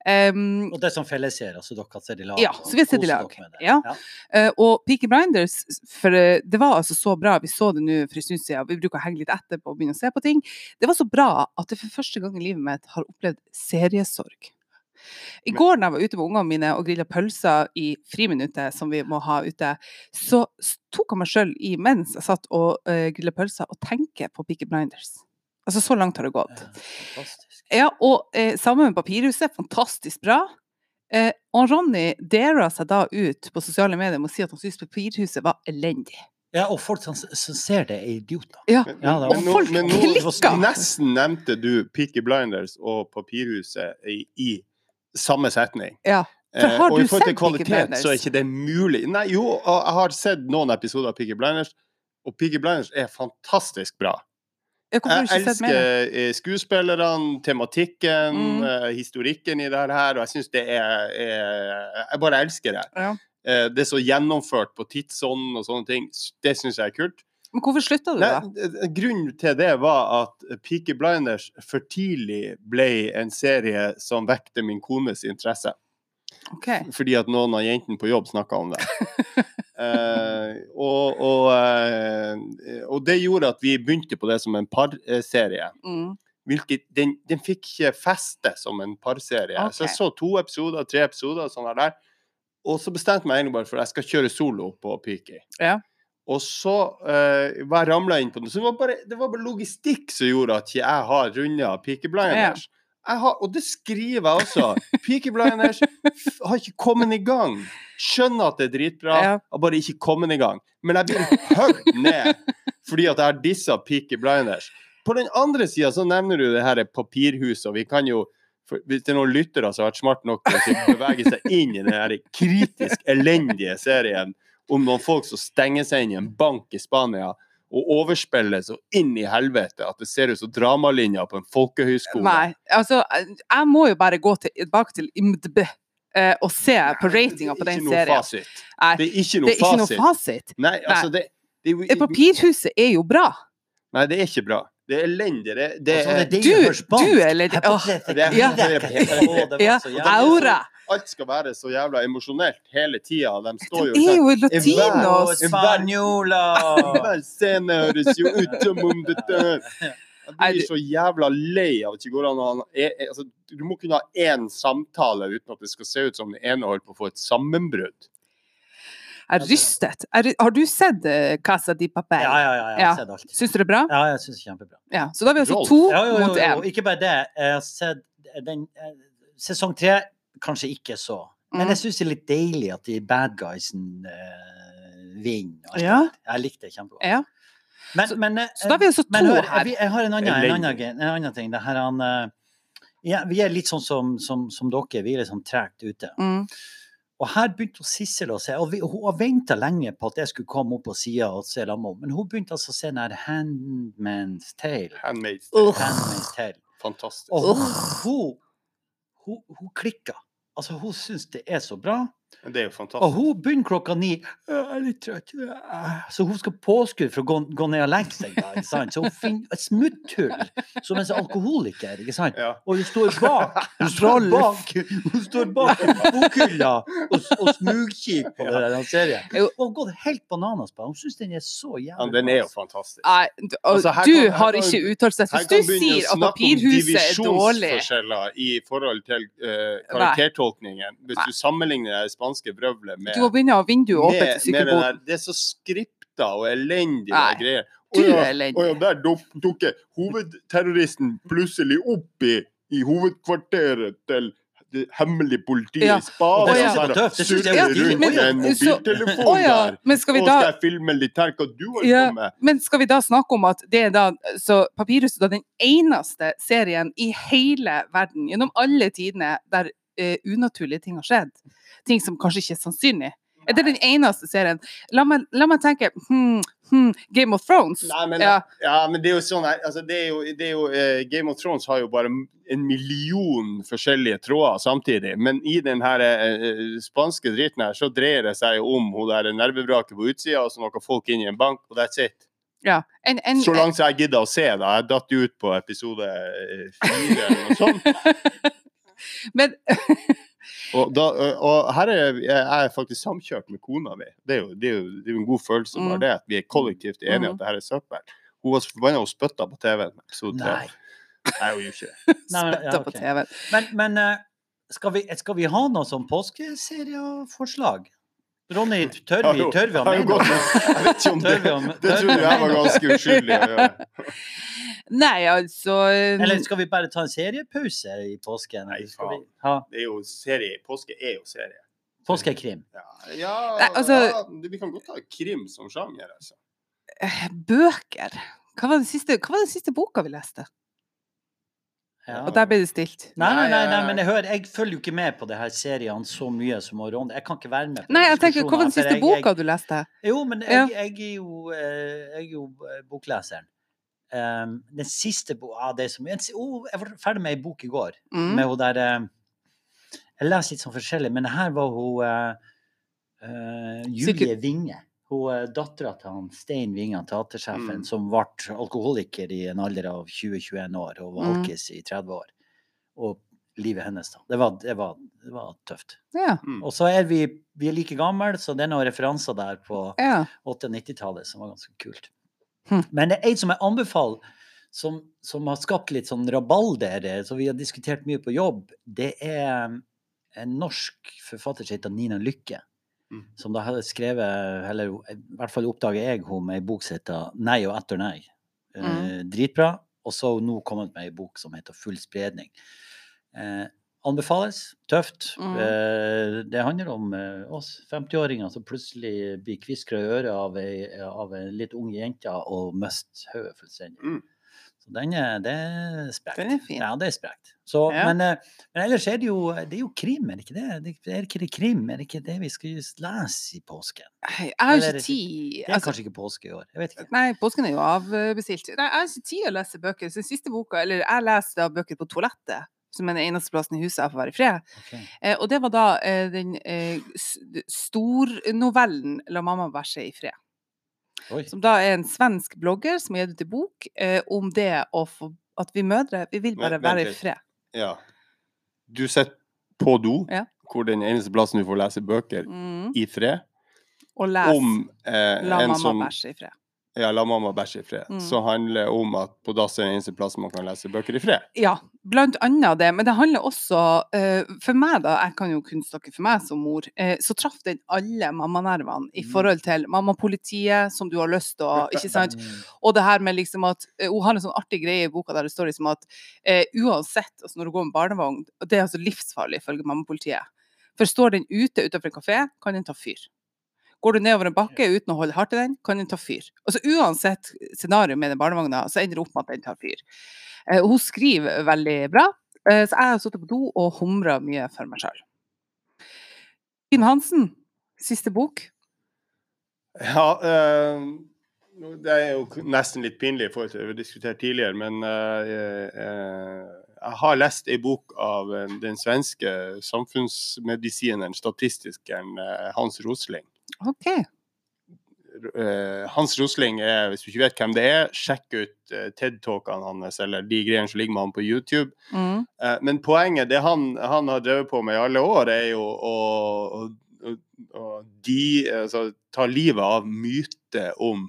Um, Og det er som fellesserie, så dere har sett i lag? Ja, så vi har sett i lag. Ja. Ja. Uh, og Peaky Blinders, for uh, det var altså så bra, vi så det nå for en stund siden, vi bruker å henge litt etter på å begynne å se på ting. Det var så bra at jeg for første gang i livet mitt har opplevd seriesorg. I går da jeg var ute med ungene mine og grilla pølser i friminuttet, som vi må ha ute, så tok jeg meg sjøl i mens jeg satt og uh, grilla pølser, og tenker på Peaky Blinders. Altså, så langt har det gått. Ja, og eh, sammen med Papirhuset, fantastisk bra. Eh, og Ronny dera seg da ut på sosiale medier med å si at han syntes Papirhuset var elendig. Ja, og folk som, som ser det, er idioter. Ja, Men, Ja, var- nå, folk men nå klikker. nesten nevnte du Peaky Blinders og Papirhuset i, i samme setning. ja. For Eh, har og i du forhold til kvalitet, så er ikke det mulig. Nei, jo, jeg har sett noen episoder av Peaky Blinders, og Peaky Blinders er fantastisk bra. Jeg mer? elsker eh, skuespillerne, tematikken, Mm. eh, historikken i det her, og jeg syns det er, er Jeg bare elsker det. Ja. Eh, Det er så gjennomført på tidsånden og sånne ting. Det syns jeg er kult. Men hvorfor slutta du, det? grunnen til det var at Peaky Blinders for tidlig ble en serie som vekte min kones interesse. Ok. Fordi at noen av jentene på jobb snakka om det. (laughs) Eh, og, og, eh, og det gjorde at vi begynte på det som en parserie. Mm. Hvilket, den, den fikk ikke feste som en parserie. Så jeg så to episoder, tre episoder, sånn der. Og så bestemte jeg meg egentlig bare for at jeg skal kjøre solo på Peaky. Ja. Og så eh, var jeg ramla inn på det. Så det var, bare, det var bare logistikk som gjorde at jeg har runda Peaky Blinders. Jeg har, og det skriver jeg også. (laughs) Peaky Blinders har ikke kommet i gang. Skjønner at det er dritbra, Ja. har bare ikke kommet i gang. Men jeg blir hørt ned fordi at jeg har dissa Peaky Blinders. På den andre sida så nevner du det her papirhuset, og vi kan jo for, Hvis det er noen lyttere som har vært smart nok til å bevege seg inn i den kritisk elendige serien om noen folk som stenger seg inn i en bank i Spania og overspiller så inn i helvete at det ser ut som dramalinja på en folkehøyskole. Nei, altså, jeg må jo bare gå tilbake til IMDb eh, og se på ratinga på den serien Det er ikke noe fasit. Det er ikke noe er fasit. Nei, altså det, det det, Eh, Papirhuset er jo bra. Nei, det er ikke bra. Det er elendig. Det, det Altså, er det er det Du- du er Åh, det er- Ja. Ja, aura. Alt skal være så jævla emosjonelt hele tida. De står jo er jo sånn, latinos. Spanjola! Hver scene høres jo ut som om dette Jeg blir så jævla lei av at det går an å ha altså, Du må kunne ha én samtale uten at det skal se ut som den ene holder på å få et sammenbrudd. Jeg er rystet. Er, har du sett eh, Casa di Papel? Ja, ja, ja. Jeg Ja. har sett alt. Syns du det er bra? Ja, jeg syns det er kjempebra. Ja. Så da har vi altså to Ja, jo, jo, mot én. Ikke bare det. Jeg har sett den eh, Sesong tre kanskje ikke så. Men Mm. jeg syns det er litt deilig at de bad guysen uh, vinner. Ja. Jeg likte det kjempegodt. Ja. Men, Så- men, eh, Så da er vi altså to men hør, her. Jeg, jeg har en annen, en annen, en annen ting. Det her, han, eh, ja, vi er litt sånn som, som, som dere, vi er litt sånn tregt ute. Mm. Og her begynte Sissel å se, og vi, hun har venta lenge på at jeg skulle komme opp på sida og se henne, men hun begynte altså å se den her Handman's Tale. Handmade. Uff. Handmaid's Tale. Fantastisk. Og hun, hun, hun, hun klikka. Altså, hun syns det er så bra. Det er jo Og hun begynner klokka ni. «Jeg er litt trøtt. Så hun skal påskudd for å gå, gå ned og legge seg. Da, ikke sant? Så hun finner et smutthull som en alkoholiker. ikke sant? Ja. Og hun står bak Hun (laughs) står bak, hun står bak bokhylla og, og smugkikker på Ja. den serien. Hun har gått helt bananas på den. Hun syns den er så jævlig ja, den er jo fantastisk. Nei, du, og Altså, kan, du kan- har kan- ikke uttalt Her Hvis kan du begynne å sier at snakke om papirhuset er dårlig divisjonsforskjeller i forhold til uh, karaktertolkningen. Hvis Nei. du sammenligner det spanske vrøvlet med, Du må begynne å ha vinduet åpent i sykkelboden. Det er så skripta og elendige Nei, greier. du Å ja, er elendig. å ja, der duk- dukker hovedterroristen plutselig opp i, i hovedkvarteret til det hemmelige politiet Ja. i Spania. Å ja. og så Det synes jeg var rundt med en mobiltelefon oh, ja, der. men skal vi Og da skal jeg filme litt her hva du holder Ja. på med? Men skal vi da snakke om at det er da Så Papirhuset er den eneste serien i hele verden gjennom alle tidene der eh, unaturlige ting har skjedd. Ting som kanskje ikke er sannsynlig. Er det den eneste serien? La meg, la meg tenke hmm, hmm, Game of Thrones. Nei, men, Ja. ja. men det er jo sånn altså, det er jo, det er jo, uh, Game of Thrones har jo bare en million forskjellige tråder samtidig. Men i den her eh, spanske dritten her, så dreier det seg jo om hun der nervevraket på utsida, og så noen folk inn i en bank, og that's it. Ja. En, en, Så langt som jeg gidder å se, da. Jeg datt ut på episode fire eller noe sånt. (laughs) men (laughs) Og, da, og her er jeg er faktisk samkjørt med kona mi. Det er jo, det er jo, det er jo en god følelse Mm. det, at vi er kollektivt enige at det her er søppel. Hun var så forbanna og spytta på TV-en. Nei. Nei, hun gjorde ikke det. (laughs) Spytta på TV-en. Men, men eh, skal, vi, skal vi ha noe sånn påskeserieforslag? Ronny, (laughs) tør vi, tør vi å mene noe? Jeg vet ikke om det Det tror jeg var ganske uskyldig å gjøre. Nei, altså eh, Eller skal vi bare ta en seriepause i påsken? Nei, skal vi faen. ha Det er jo serie. Påske er jo serie. påskekrim? Ja, ja, Nei, altså- ja vi kan godt ha krim som sjanger, altså. eh, Bøker. Hva var, den siste, hva var den siste boka vi leste? Ja. Og der ble det stilt. Nei, nei, nei, nei, men jeg, hører, jeg følger jo ikke med på det her seriene så mye som Ronde. Jeg kan ikke være med på Nei, jeg tenker, hva var den siste jeg- boka jeg- du leste? Jo, men jeg, jeg, er jo, eh, jeg er jo eh, bokleseren. Um, den siste boka ah. Oh, Jeg var ferdig med ei bok i går. Mm. Med hun der uh, Jeg leser litt sånn forskjellig, men her var hun uh, uh, Julie Winge. Hun er dattera til han Stein Winge, teatersjefen, Mm. som ble alkoholiker i en alder av 20-21 år og var Mm. i 30 år. Og livet hennes, da. Det var, det var, det var tøft. Ja. Mm. Og så er vi, vi er like gamle, så det er noen referanser der på ja. 80-90-tallet som var ganske kult. Hm. Men det er en som jeg anbefaler, som, som har skapt litt sånn rabalder, eh, som vi har diskutert mye på jobb. Det er um, en norsk forfatter som heter Nina Lykke. Mm. Som da hadde skrevet, eller i hvert fall oppdager jeg henne med ei bok som heter 'Nei og etter nei'. Eh, Mm. dritbra. Og så har hun nå kommet med ei bok som heter 'Full spredning'. Eh, anbefales. Tøft. Mm. Eh, det handler om eh, oss 50-åringer som plutselig blir kviskra i øret av ei, av ei litt ung jente og mister hodet fullstendig. Mm. Så den er, det er sprekt. Den er fin. Ja, det er sprekt. Så, Ja. men, eh, men ellers er det jo, det er jo krim, er det ikke det? Det- Er ikke det krim? Er det ikke det vi skal lese i påsken? Jeg har ikke tid. Det er Altså, kanskje ikke påske i år. Jeg vet ikke. nei, påsken er jo avbestilt. Nei, jeg har ikke tid å lese bøker. Så siste boka, eller jeg leser da bøker på toalettet, som er den eneste plassen i huset jeg får være i fred. Okay. Eh, og det var da eh, den eh, stornovellen 'La mamma bæsje i fred'. Oi. Som da er en svensk blogger som har gitt ut en bok eh, om det få At vi mødre, vi vil bare være i fred. Ja. Du sitter på do, Ja. hvor den eneste plassen du får lese bøker Mm. i fred, Og les om eh, 'La mamma som bæsje i fred'. Ja, La mamma bæsje i fred. Mm. Så handler det om at på dass er den eneste plassen man kan lese bøker i fred. Ja, blant annet det. Men det handler også uh, For meg, da, jeg kan jo kun snakke for meg som mor, uh, så traff den alle mammanervene i Mm. forhold til mammapolitiet, som du har lyst til å Ikke sant? (laughs) Mm. Og det her med liksom at uh, Hun har en sånn artig greie i boka der det står liksom at uansett, altså når du går med barnevogn, og det er altså livsfarlig ifølge mammapolitiet. For står den ute utenfor en kafé, kan den ta fyr. Går du nedover en bakke uten å holde hardt i den, kan den ta fyr. Altså Uansett scenario med den barnevogna, så ender det opp med at den tar fyr. Eh, hun skriver veldig bra, eh, så jeg har sittet på do og humra mye for meg sjøl. Kim Hansen, siste bok. Ja, eh, det er jo nesten litt pinlig i forhold til det vi har diskutert tidligere, men eh, eh, jeg har lest ei bok av den svenske samfunnsmedisineren, statistikeren Hans Rosling. OK. Eh, Hans Rosling er, hvis du ikke vet hvem det er, sjekk ut eh, TED-talkene hans eller de greiene som ligger med han på YouTube. Mm. Eh, men poenget, det han, han har drevet på med i alle år, er jo å, å, å, å de, altså, ta livet av myter om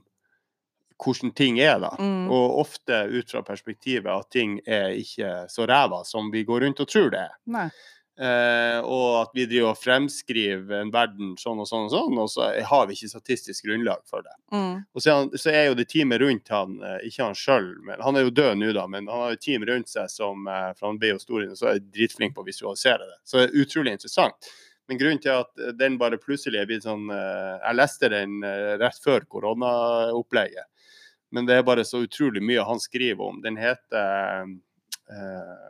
hvordan ting er, da. Mm. Og ofte ut fra perspektivet at ting er ikke så ræva som vi går rundt og tror det er. Nei. Eh, og at vi driver og fremskriver en verden sånn og sånn og sånn, og så har vi ikke statistisk grunnlag for det. Mm. Og så er, han, så er jo det teamet rundt han, eh, ikke han sjøl, men han er jo død nå, da, men han har jo team rundt seg som eh, For han ble jo stor så er dritflink på å visualisere det. Så det er utrolig interessant. Men grunnen til at den bare plutselig er blitt sånn eh, Jeg leste den rett før koronaopplegget, men det er bare så utrolig mye han skriver om. Den heter eh,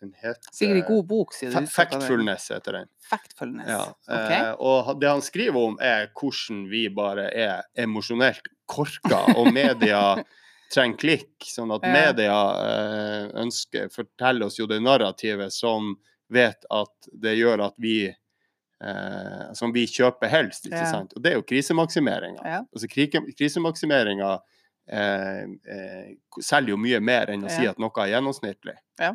Den heter Sikkert en god bok, sier du. Factfulness heter den. Factfulness. Ja, OK. eh, og det han skriver om, er hvordan vi bare er emosjonelt korka, og (laughs) media trenger klikk. Sånn at media eh, ønsker forteller oss jo det narrativet som vet at det gjør at vi eh, Som vi kjøper helst, ikke Ja. sant. Og det er jo krisemaksimeringa. Ja. Altså krisemaksimeringa eh, eh, selger jo mye mer enn å si at noe er gjennomsnittlig. Ja.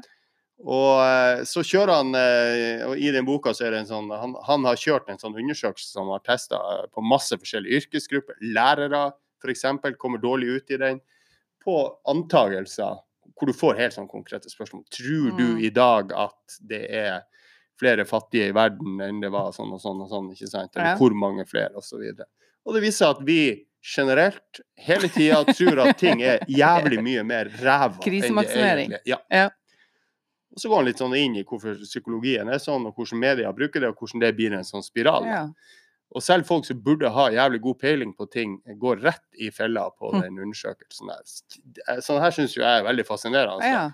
Og eh, så kjører han eh, og I den boka så er det en sånn Han, han har kjørt en sånn undersøkelse som har testa på masse forskjellige yrkesgrupper. Lærere f.eks. kommer dårlig ut i den. På antagelser hvor du får helt sånn konkrete spørsmål. Tror du Mm. i dag at det er flere fattige i verden enn det var sånn og sånn og sånn, ikke sant? Eller hvor mange flere, osv. Og, så og det viser at vi generelt hele tida tror at ting er jævlig mye mer ræva enn det egentlig er. Ja. Og så går han litt sånn inn i hvorfor psykologien er sånn, og hvordan media bruker det, og hvordan det blir en sånn spiral. Ja. Og selv folk som burde ha jævlig god peiling på ting, går rett i fella på Hm. den undersøkelsen der. Sånn her syns jo jeg er veldig fascinerende. ja.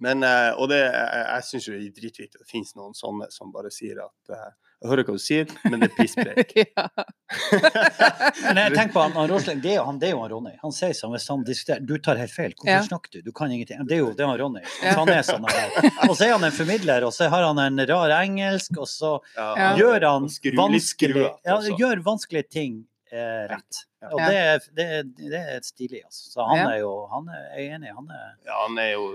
Men, eh, og det, jeg, jeg syns jo det er dritviktig at det finnes noen sånne som bare sier at eh, Jeg hører hva du sier, men det er pisspreik. (laughs) (laughs) Men jeg tenker på han, han Rosling, det er, jo han, det er jo han Ronny. Han sier sånn hvis han diskuterer Du tar helt feil. Hvorfor Ja. snakker du? Du kan ingenting. Det er jo det er han Ronny. (laughs) Ja. Han er sånn her. Og så er han en formidler, og så har han en rar engelsk, og så Ja. gjør han skru- vanskelig, ja, gjør vanskelige ting eh, rett. Og det er, det, er, det er stilig, altså. Så han er jo han er, Jeg er enig. Han er Ja, han er jo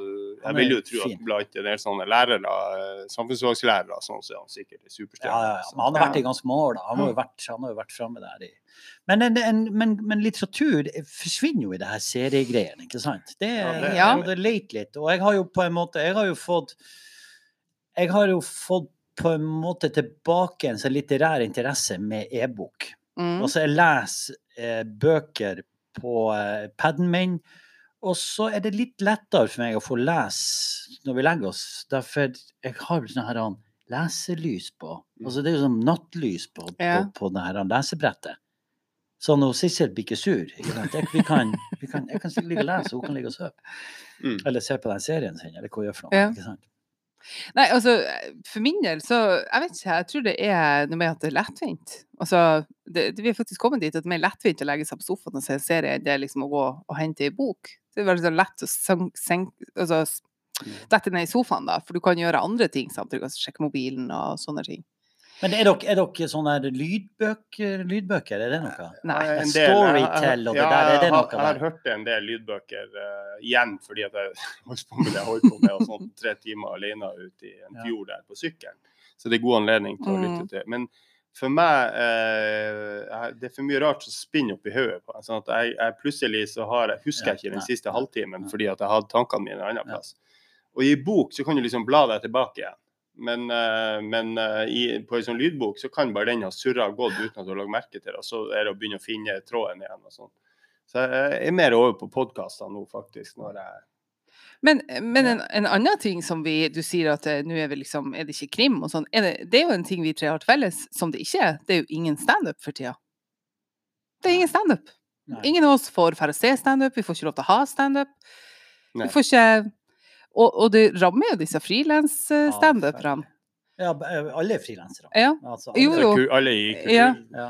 Han Jeg vil jo tro fin. at blant en del sånne lærere, eh, samfunnsfagslærere, sånn, så er han sikkert ja, superstjerne. ja, ja. Men han har vært i ganske mange år, da. Han har jo vært, han har jo vært framme der i men, en, en, men, men litteratur forsvinner jo i det her seriegreiene, ikke sant? Det, Ja, det- Ja. det leter litt. Og jeg har jo på en måte Jeg har jo fått Jeg har jo fått på en måte tilbake en sånn litterær interesse med e-bok. Mm. så jeg leser eh, bøker på eh, paden min, og så er det litt lettere for meg å få lese når vi legger oss. Derfor jeg har sånn her leselys på. Altså, det er jo sånn nattlys på, Ja. på, på det her lesebrettet. Så når Sissel blir ikke sur? Jeg, vi kan, vi kan, jeg kan ligge og lese, og hun kan ligge og sove. Mm. Eller se på den serien sin, eller hva hun gjør for noe. Ja. ikke sant? Nei, altså, for min del så Jeg vet ikke, jeg tror det er noe med at det er lettvint. Altså, det, det, vi er faktisk kommet dit at det er mer lettvint å legge seg på sofaen og se en serie enn det er liksom å gå og hente ei bok. Det er veldig så lett å senk, senk, altså, dette ned i sofaen, da, for du kan gjøre andre ting samtidig. Altså sjekke mobilen og sånne ting. Men er dere, er dere sånne lydbøker, lydbøker? Er det noe? Nei. En del- Storytell og det ja, der, er det jeg har- noe Jeg har hørt en del lydbøker uh, igjen, fordi at jeg (laughs) holdt på med det jeg holdt på med, og sånn tre timer alene ute i en fjord der på sykkelen. Så det er god anledning til å Mm. lytte til. Men for meg eh, Det er for mye rart som spinner opp i hodet. på meg, Sånn at jeg, jeg plutselig så har jeg, husker jeg ikke den siste halvtimen fordi at jeg hadde tankene mine en annen plass. Og i bok så kan du liksom bla deg tilbake igjen. Men, eh, men eh, i, på en sånn lydbok så kan bare den ha surra og gått uten at du har lagt merke til det. Og så er det å begynne å finne tråden igjen og sånn. Så jeg er mer over på podkaster nå, faktisk. når jeg Men, men en, en annen ting som vi Du sier at eh, nå er vi liksom Er det ikke krim og sånn? Det, det er jo en ting vi tre har til felles som det ikke er. Det er jo ingen standup for tida. Det er ingen standup. Ingen av oss får dra og se standup. Vi får ikke lov til å ha standup. Vi får ikke og, og det rammer jo disse frilansstanduperne. Ja, eh, alle er frilansere. Ja. Altså, Jo, alle- jo. Alle i kultur. Ja. Ja.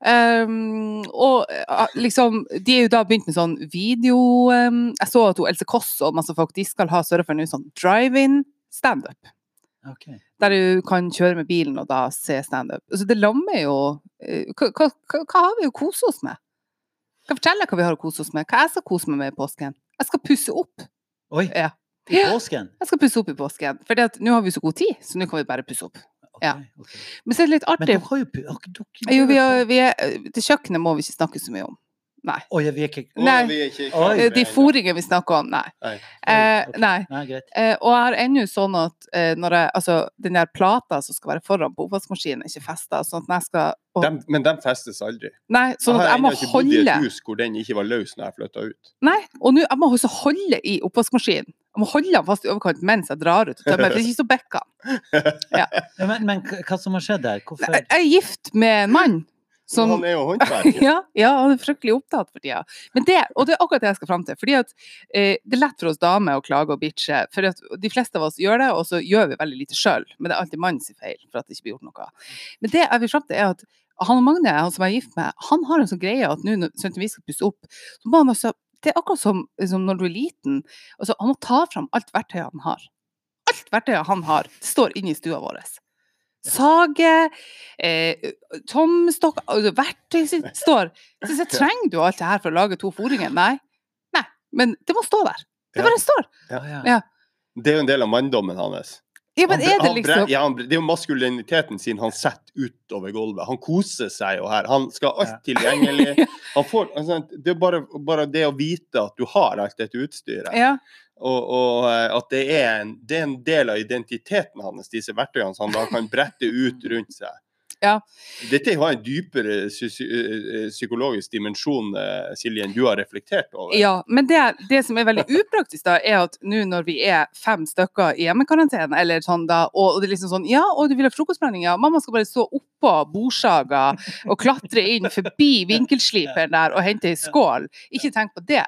Um, og eh, liksom, de er jo da begynt med sånn video um, Jeg så at hun Else Kåss og masse folk de skal ha sørge for nå sånn drive-in standup. Ok. Der du kan kjøre med bilen og da se standup. Altså, det lammer jo eh, hva, hva, hva hva har vi å kose oss med? Jeg kan fortelle deg hva vi har å kose oss med. Hva jeg skal kose meg med i påsken. Jeg skal pusse opp. Oi, Ja. I Ja. påsken? Jeg skal pusse opp i påsken. For nå har vi så god tid, så nå kan vi bare pusse opp. Okay, Ja. okay. Men så er det litt Men dere har jo dere Jo, vi har, vi er, det kjøkkenet må vi ikke snakke så mye om. Nei. Oi, vi er ikke Nei. vi er ikke Oi. Eh, De fôringene vi snakker om, nei. Nei. Eh, Ok. nei. Nei, greit. Eh, og jeg har ennå sånn at eh, når jeg, altså, den der plata som skal være foran på oppvaskmaskinen, er ikke festa. Sånn at når jeg skal og, Dem- men de festes aldri. Nei, sånn at jeg må holde... jeg har ennå ikke bodd i et hus hvor den ikke var løs når jeg flytta ut. Nei, og nå jeg må også holde i oppvaskmaskinen. Jeg må holde han fast i overkant mens jeg drar ut og tømmer, for det er ikke så bekka. Ja, men, men hva som har skjedd der? Hvorfor? Jeg er gift med en mann som Han er jo håndverker. (laughs) ja, ja, han er fryktelig opptatt for tida. Men det, og det er akkurat det jeg skal fram til. fordi at eh, Det er lett for oss damer å klage og bitche. For at de fleste av oss gjør det, og så gjør vi veldig lite sjøl. Men det er alltid mannens feil for at det ikke blir gjort noe. Men det jeg vil fram til, er at han og Magne, han som jeg er gift med, han har en sånn greie at nå når vi skal pusse opp, så må han altså Det er akkurat som, som når du er liten. Altså, han må ta fram alt verktøyet han har. Alt verktøyet han har, står inne i stua vår. Sage, eh, tomstokk, altså verktøy (laughs) står. Så jeg trenger du alt det her for å lage to foringer? Nei. Nei. Men det må stå der. Det bare står. Ja, ja. Ja. Det er jo en del av manndommen hans. Ja, men er det han liksom ja, han det er jo maskuliniteten sin han setter utover gulvet. Han koser seg jo her. Han skal ha alt tilgjengelig. (laughs) Han får, altså, det er bare, bare det å vite at du har alt dette utstyret, Ja. og, og eh, at det er, en, det er en del av identiteten hans, disse verktøyene som han da kan brette ut rundt seg. Ja. Dette har en dypere psy psy- psykologisk dimensjon, Silje, enn du har reflektert over. Ja, men det, det som er veldig upraktisk, da, er at nå når vi er fem stykker i hjemmekarantene, eller sånn da, og, og det er liksom sånn Ja, og du vil ha frokostblanding? Ja. Mamma skal bare stå oppå bordsaga og klatre inn forbi (laughs) vinkelsliperen der og hente ei skål. Ikke tenk på det.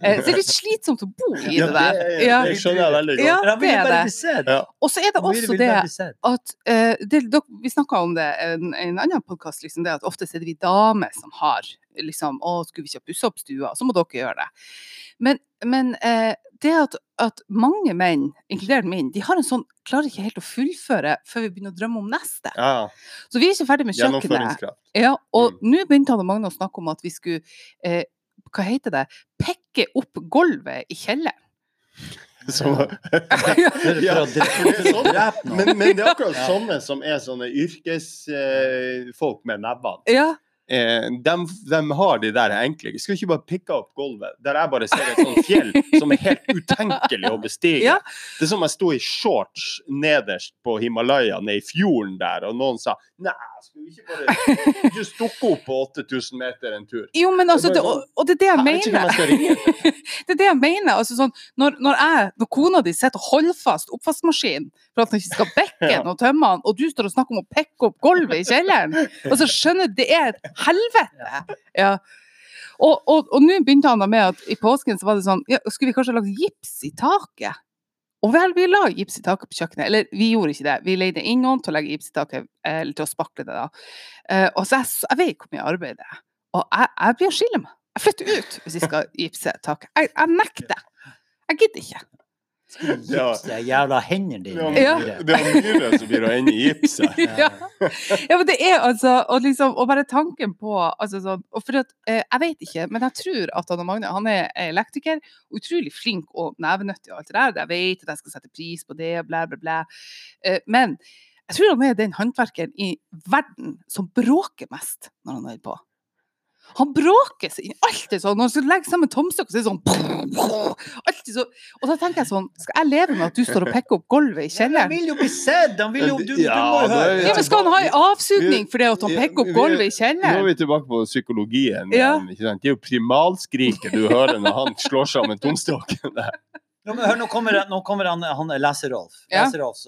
Eh, så det er litt slitsomt å bo i det der. Ja. det skjønner jeg veldig godt. Ja, det er det. Og så er det også det at eh, det, Vi snakka om det i en, en annen podkast, liksom det at ofte er det vi damer som har liksom Å, skulle vi ikke pusse opp stua? Så må dere gjøre det. Men, men eh, det at, at mange menn, inkludert min, de har en sånn Klarer ikke helt å fullføre før vi begynner å drømme om neste. Ja, Så vi er ikke ferdig med kjøkkenet. Ja, og Mm. nå begynte han og Magne å snakke om at vi skulle eh, Hva heter det? Pekke opp gulvet i kjelleren. (laughs) Så, For, Ja, er sånn. men, men det er (laughs) akkurat sånne som er sånne yrkesfolk med nebbene. Ja, Eh, de, de har de der enkle. Vi skal ikke bare pikke opp gulvet. Der jeg bare ser et sånt fjell som er helt utenkelig å bestige. Ja. Det er som jeg sto i shorts nederst på Himalaya, nede i fjorden der, og noen sa nei, ikke bare just dukke opp på 8000 meter en tur? Jo, men altså, det, og, og det er det jeg Jeg mener. (laughs) Det er det jeg mener. Altså, sånn, når, når, jeg, når kona di sitter og holder fast oppvaskmaskinen for at den ikke skal bekke (laughs) den og tømme den, og du står og snakker om å pekke opp gulvet i kjelleren, og så skjønner du det er et helvete. Ja. Og, nå begynte han da med at i påsken så var det sånn ja, Skulle vi kanskje lagt gips i taket? Og vel, vi la gips i taket på kjøkkenet. Eller vi gjorde ikke det. Vi leide inn noen til å legge gips i taket, eh, eller til å spakle det. da. Eh, og så jeg, jeg vet hvor mye arbeid det er. Og jeg, jeg blir å skille meg. Jeg flytter ut hvis jeg skal gipse taket. Jeg, jeg nekter. Jeg gidder ikke. Gips de jævla hendene dine. Ja. Det er myre som blir å ende i gipset. (laughs) Ja. ja, men det er altså Og liksom, og bare tanken på altså sånn, og for at, eh, Jeg vet ikke, men jeg tror at han og Magne han er elektriker. Utrolig flink og nevenyttig og alt det der. Jeg vet at jeg skal sette pris på det, bla, bla, bla. Eh, men jeg tror han er den håndverkeren i verden som bråker mest når han holder på. Han bråker seg inn. Alltid sånn. Når han skal legge sammen tomstykker, så er det sånn Alltid så Og da tenker jeg sånn Skal jeg leve med at du står og pekker opp gulvet i Han kjelleren? vil jo bli sett! Han vil jo, du, du må jo høre. Ja, men Skal han ha en avsugning fordi at han peker pekker opp gulvet i kjelleren? Nå er vi tilbake på psykologien Ja. igjen. Ikke sant? Det er jo primalskriket du hører når han slår sammen tomstokken der. Nå, men hør, nå kommer, nå kommer han, han Leser-Rolf. Leser-Rolf,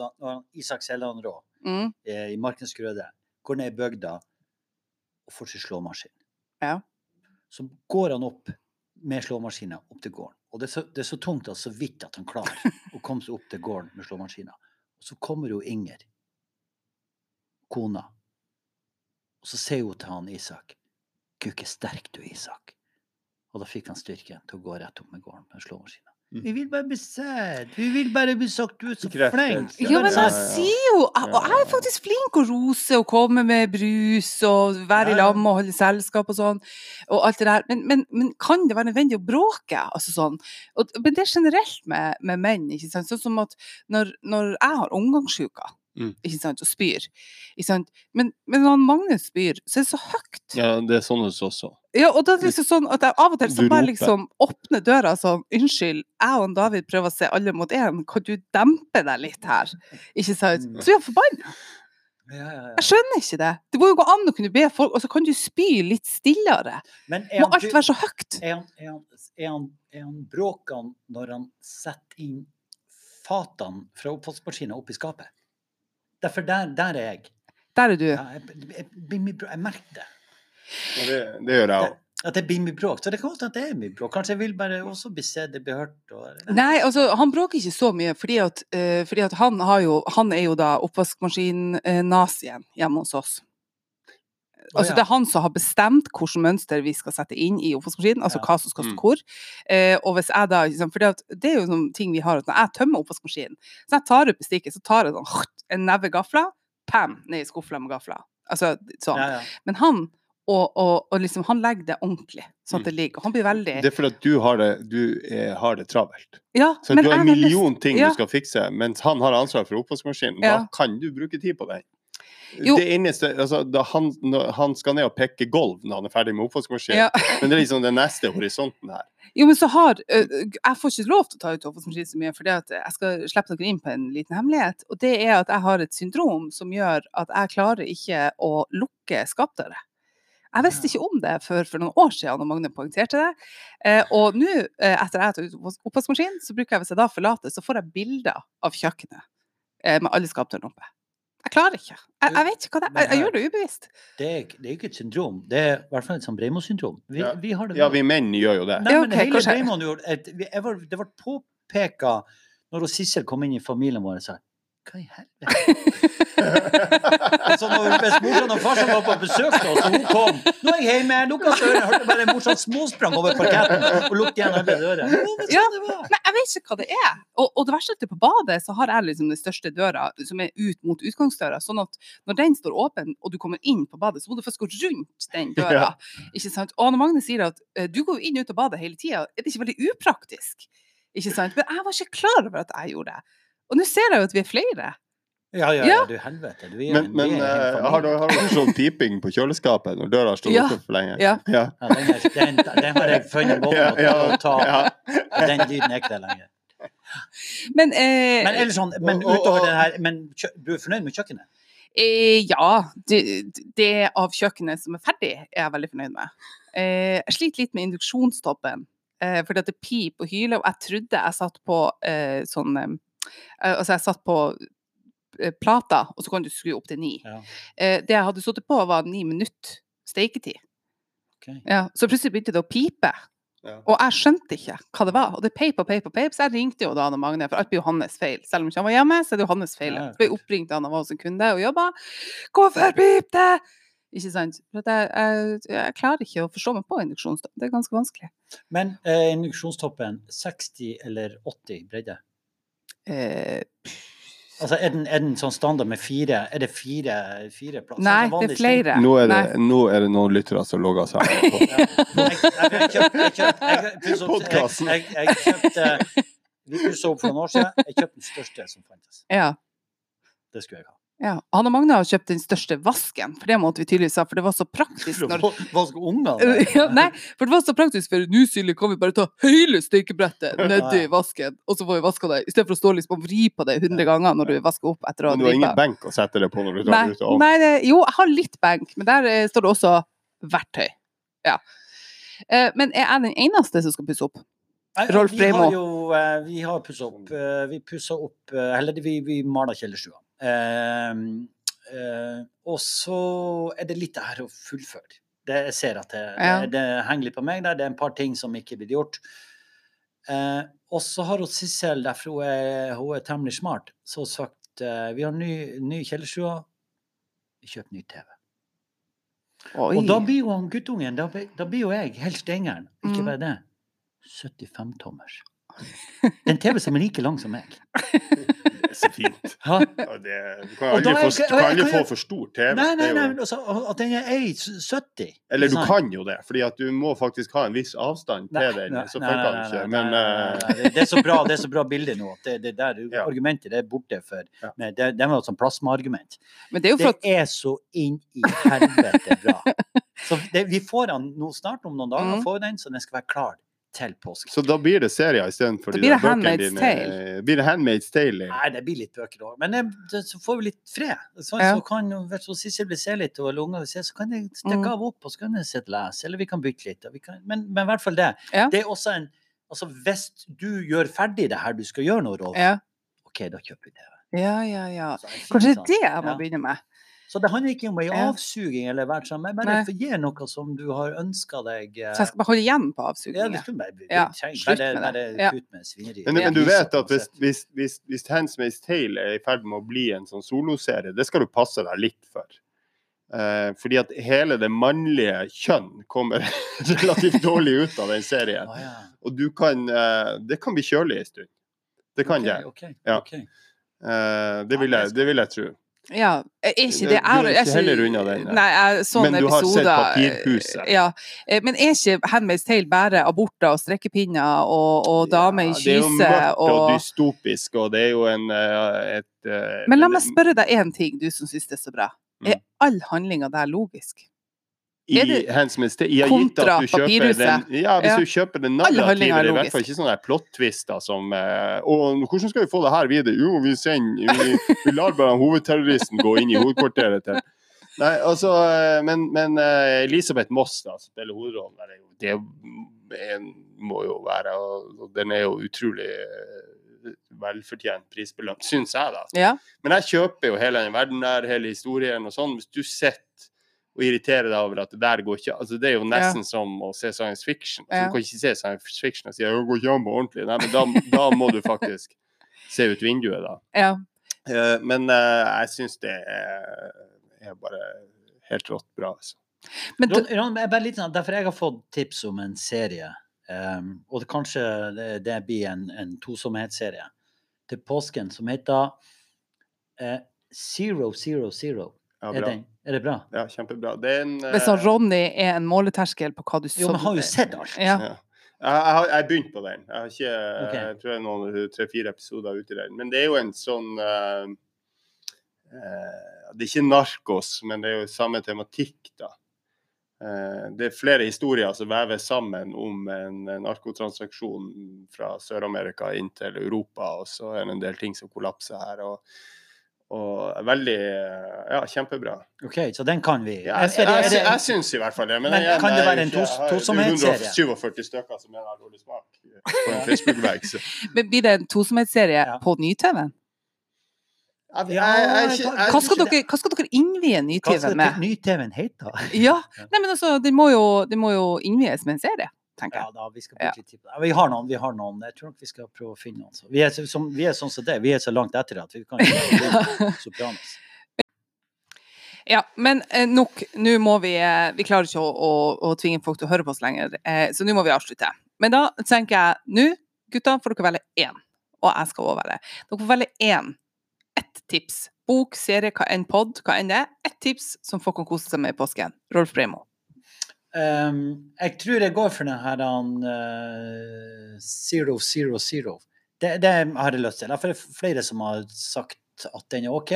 Isak Selland Rå Mm. eh, i Markens Grøde går ned i bygda og får seg slåmaskin. Ja. Så går han opp med slåmaskina opp til gården. Og det er, så, det er så tungt at så vidt at han klarer å komme seg opp til gården med slåmaskina. Og så kommer jo Inger, kona, og så sier hun til han Isak Gud, ikke sterk du Isak. Og da fikk han styrken til å gå rett opp med gården med slåmaskina. Mm. Vi vil bare bli sett. Vi vil bare bli sagt du er så Bekreftet. flink. Ja, men ja. sier jo Og jeg er faktisk flink å rose og komme med brus og være i Ja, ja. lag med og holde selskap og sånn, og alt det der. Men, men, men kan det være nødvendig å bråke? Altså sånn. Og, men det er generelt med, med menn. ikke sant? Sånn som at når, når jeg har omgangssjuka Mm. ikke sant, og spyr ikke sant? Men, men når han Magnus spyr, så er det så høyt. Ja, det er sånn hos oss også. Ja, og da er det liksom sånn at jeg av og til så bare liksom åpner døra sånn Unnskyld, jeg og David prøver å se alle mot én, kan du dempe deg litt her? Ikke sant? Mm. Så blir han forbanna. Ja, ja, ja. Jeg skjønner ikke det. Det må jo gå an å kunne be folk, og så kan du spy litt stillere. Men er Må alt være så høyt? er han, er han, er han, er han bråkan når han setter inn fatene fra oppvaskmaskinen opp i skapet? Derfor der, der er jeg. Der er du. Ja, jeg, jeg, jeg, jeg merker det. Ja, det, det gjør jeg òg. At det blir mye bråk. Så det kan godt hende at det er mye bråk. Kanskje jeg vil bare også bli sett, bli hørt. Og, Nei, altså, han bråker ikke så mye, fordi at, uh, fordi at han, har jo, han er jo da oppvaskmaskin-nazien hjemme hos oss. Altså. Det er han som har bestemt hvilket mønster vi skal sette inn i oppvaskmaskinen, altså hva som skal stå Mm. hvor. Eh, og hvis jeg da, liksom, fordi at det er jo noen ting vi har, at når jeg tømmer oppvaskmaskinen, så jeg tar opp bestikket, så tar jeg sånn, en neve gafler, pam, ned i skuffa med gafler. Altså, sånn. Ja, ja. Men han, og, og, og liksom, han legger det ordentlig, sånn at det ligger. Han blir veldig Det er fordi at du har det, du er, har det travelt. Ja, Så men du har en million ting ja. du skal fikse, mens han har ansvar for oppvaskmaskinen. Da kan du bruke tid på det. Det eneste, altså, han, han skal ned og pekke gulv når han er ferdig med oppvaskmaskinen. Ja. Men det er liksom den neste horisonten her. Jo, men så har Jeg får ikke lov til å ta ut oppvaskmaskinen så mye, for jeg skal slippe dere inn på en liten hemmelighet. Og det er at jeg har et syndrom som gjør at jeg klarer ikke å lukke skapdøra. Jeg visste ikke om det før for noen år siden, når Magne poengterte det. Eh, og nå, eh, etter jeg har tatt ut oppvas- så bruker jeg, hvis jeg da forlater, så får jeg bilder av kjøkkenet eh, med alle skapdørene oppe. Jeg klarer ikke. Jeg, jeg vet ikke hva det er. Jeg, jeg gjør det ubevisst. Det er, det er ikke et syndrom. Det er i hvert fall et sånn Breimo-syndrom. Vi, Ja. vi har det Ja, vi menn gjør jo det. Nei, Ja, men ok, hele kanskje- gjorde et, vi, jeg var, Det ble påpeka når Sissel kom inn i familien vår og sa Hva i helvete? altså, når bestemorsan og farsan var på besøk til oss, og hun kom Nå er jeg hjemme, lukka døra, hørte bare morsan småsprang over parketten og lukket igjen alle dører. Ja. Nei, jeg vet ikke hva det er. Og, og det verste er at på badet så har jeg liksom den største døra, som er ut mot utgangsdøra. Sånn at når den står åpen, og du kommer inn på badet, så må du først gå rundt den døra. Ikke sant? Og når Magne sier at eh, du går inn og ut av badet hele tida, er det ikke veldig upraktisk? Ikke sant? Men jeg var ikke klar over at jeg gjorde det. Og nå ser jeg jo at vi er flere. Ja, ja, Ja. du helvete. Du er, Men, men er familie. har du har du sånn piping på kjøleskapet når døra står Ja. oppe for lenge? Ja. Ja. Ja, den, er, den, den har jeg funnet å Ja, å ta. ja. Den lyden er ikke der lenger. Men, eh, Men, sånn, men Og- og- utover og- det her Men du er fornøyd med kjøkkenet? eh, ja, det, det av kjøkkenet som er ferdig, er jeg veldig fornøyd med. Eh, jeg sliter litt med induksjonstoppen. Eh, fordi at det piper og hyler, og jeg trodde jeg satt på eh, sånn eh, Altså, jeg satt på eh, plata, og så kan du skru opp til ni. Ja. Eh, det jeg hadde sittet på, var ni minutter steiketid. Okay. Ja, så plutselig begynte det å pipe. Ja. Og jeg skjønte ikke hva det var. Og det peip og peip og peip, så jeg ringte jo da han Magne, for alt blir jo hans feil. Selv om ikke han var hjemme, så er det jo hans feil. Ja, Jeg ble oppringt da han var hos en kunde og jobba. Hvorfor pip det? Ikke sant? For jeg, jeg, jeg klarer ikke å forstå meg på induksjonstopp. Det er ganske vanskelig. Men eh, induksjonstoppen 60 eller 80 bredde? Eh, Altså, er den, er den sånn standard med fire Er det fire, fire plasser? nei, det er flere. Nå, er det, nå er det noen lyttere som logger seg på. (laughs) Podkasten! Jeg kjøpte Vi pussa opp for noen år siden. Jeg kjøpte den største som fantes. Ja. Det skulle jeg ha. Ja. Han og Magne har kjøpt den største vasken, for det måtte vi tydeligvis ha, for det var så praktisk. Når (laughs) vaske ungene? (laughs) ja, nei, for det var så praktisk, for nå Silje kan vi bare ta hele steikebrettet (laughs) nedi vasken, og så får vi vaska det, i stedet for å stå liksom og vri på det hundre ganger når du vasker opp etter å ha Men du har ingen benk å sette det på når du Nei, drar ut av nei det, jo, jeg har litt benk, men der eh, står det også verktøy. Ja. Eh, men er jeg den eneste som skal pusse opp? Rolf Vi har jo eh, vi har pussa opp. eh, Vi pussa opp eh, Eller vi, vi maler kjellerstua. Eh, eh, og så er det litt det her å fullføre. Det, jeg ser at det, Ja. det, det henger litt på meg der. Det er en par ting som ikke blitt gjort. Eh, og så har hun Sissel, derfor hun er, hun er temmelig smart, så sagt eh, vi har ny, ny kjellerstue, vi kjøper ny TV. Oi. Og da blir jo han guttungen, da, blir- da blir jo jeg helt stengeren. Ikke Mm. bare det. 75-tommers. Det er en TV som er like lang som meg. (laughs) Så fint. Det, du kan aldri, få, du kan aldri jeg- få for stor TV. Nei, nei, nei, jo- altså, at den er 1,70. Eller du kan jo det, fordi at du må faktisk ha en viss avstand Nei, til den. Så funker den ikke. Men nei, nei, eh, nei, det- er så bra, det er så bra bilde nå. at Det, det der (laughs) Ja. argumentet det er borte for Ja. men det, det var et sånt plasmaargument. Men det er jo flott. Det er så inn i helvete bra. (laughs) Så det, vi får den nå snart, om noen dager, Mm. får vi den, så den skal være klar til påske. Så da blir det serier istedenfor Da de blir det bøkene Handmaid's dine. Tale. Blir det Handmaid's Tale? Nei, det blir litt bøker òg. Men det, det, så får vi litt fred. Så, Ja. så kan hvis Sissel vil se litt, og eller vil se, så kan jeg stikke Mm. av opp, og så kan jeg sitte og lese. Eller vi kan bytte litt. Og vi kan, men, men i hvert fall det. Ja. Det er også en Altså, hvis du gjør ferdig det her du skal gjøre nå, Rolf, Ja, OK, da kjøper vi det. ja, ja. ja. Kanskje det er sånn. det jeg må Ja. begynne med. Så det handler ikke om ei Ja. avsuging eller hvert sammen, men bare gi noe som du har ønska deg. eh, Så jeg skal bare holde igjen på ja, avsugningen. det skulle bare, Ja, slutt med det. bare Ja. kutt med svineri. Men, men du vet at hvis, hvis, hvis, hvis Handmaid's Tale er i ferd med å bli en sånn soloserie, det skal du passe deg litt for. Eh, fordi at hele det mannlige kjønn kommer (laughs) relativt dårlig ut av den serien. Å, ja. Og du kan eh, Det kan bli kjølig en stund. Det kan okay, det. Okay, Ja. okay. Eh, det, vil jeg, det vil jeg tro. Ja, er ikke det du er ikke heller unna den, nei. Jeg så Men en du har sett Papirhuset. Ja. Eh, Men er ikke Handmaid's Tale bare aborter og strekkepinner og, og damer i kyse? Det er jo mørkt og og dystopisk, og det er jo en eh, et eh, Men la meg spørre deg én ting, du som syns det er så bra. Mm. Er all handlinga der logisk? I Handmaid's Tale. Jeg har gitt at du kjøper den, ja, hvis Ja. du kjøper den narrativet, det i hvert fall ikke sånne plot-twister som eh, Og hvordan skal vi få det her videre? Jo, vi sender Vi, vi lar bare hovedterroristen gå inn i hovedkvarteret til Nei, altså eh, Men, men eh, Elisabeth Moss da, som spiller hovedrollen det en, må jo være og, Den er jo utrolig velfortjent prisbelønt, syns jeg, da. Ja. Men jeg kjøper jo hele den verden der, hele historien og sånn. Hvis du sitter og irriterer deg over at det der går ikke Altså, det er jo nesten som å se science fiction. Altså, Ja. Du kan ikke se science fiction og si at det går ikke an på ordentlig. Nei, men da, da må du faktisk se ut vinduet, da. ja. Uh, men uh, jeg syns det er, er bare helt rått bra, altså. Men Ron, Ron, jeg er bare litt sånn, derfor jeg har fått tips om en serie, um, og det kanskje det, det blir en, en tosomhetsserie til påsken som heter uh, Zero Zero Zero. Ja, Er, bra. den, er det bra? Ja, kjempebra. Det er en hvis eh, sånn Ronny er en måleterskel på hva du så Jo, men har jo sett alt. Ja. Ja. Jeg har jeg begynte på den. Jeg har ikke okay. Jeg tror jeg noen tre-fire episoder ute i den. Men det er jo en sånn uh, uh, Det er ikke narkos, men det er jo samme tematikk, da. Uh, det er flere historier som veves sammen om en narkotransaksjon fra Sør-Amerika inn til Europa, og så er det en del ting som kollapser her. og og veldig Ja, kjempebra. OK, så den kan vi. Ja, jeg, jeg, jeg, jeg, syns i hvert fall det. Men, Men igjen, kan det være en tosomhetsserie? Er 147 stykker som er dårlig smak på en Facebook-vegg. (laughs) Men blir det en tosomhetsserie Ja. på Ny-TV-en? Ja, jeg- Hva skal dere, hva skal dere innvie Hva Ny-TV skal med? ny-TV-en hete? Ja, (laughs) Nei, men altså, det må jo, det må jo innvies med en serie, tenker Ja da, vi skal bruke litt tid på det. Vi har noen, vi har noen. Jeg tror nok vi skal prøve å finne noen. Vi, er, som, vi er sånn som det. Vi er så langt etter at vi kan (laughs) ikke Sopranos. Ja, men eh, nok. Nå må vi eh, Vi klarer ikke å, å, å tvinge folk til å høre på oss lenger, eh, så nå må vi avslutte. Men da tenker jeg nå, gutta, får dere velge én. Og jeg skal også velge. Dere får velge én. Ett tips. Bok, serie, hva enn pod, hva enn det er. Ett tips som folk kan kose seg med i påsken. Rolf Breimo. Um, jeg tror jeg går for den her eh, Zero Zero Zero. Det, det har jeg lyst til. Det er flere som har sagt at den er OK.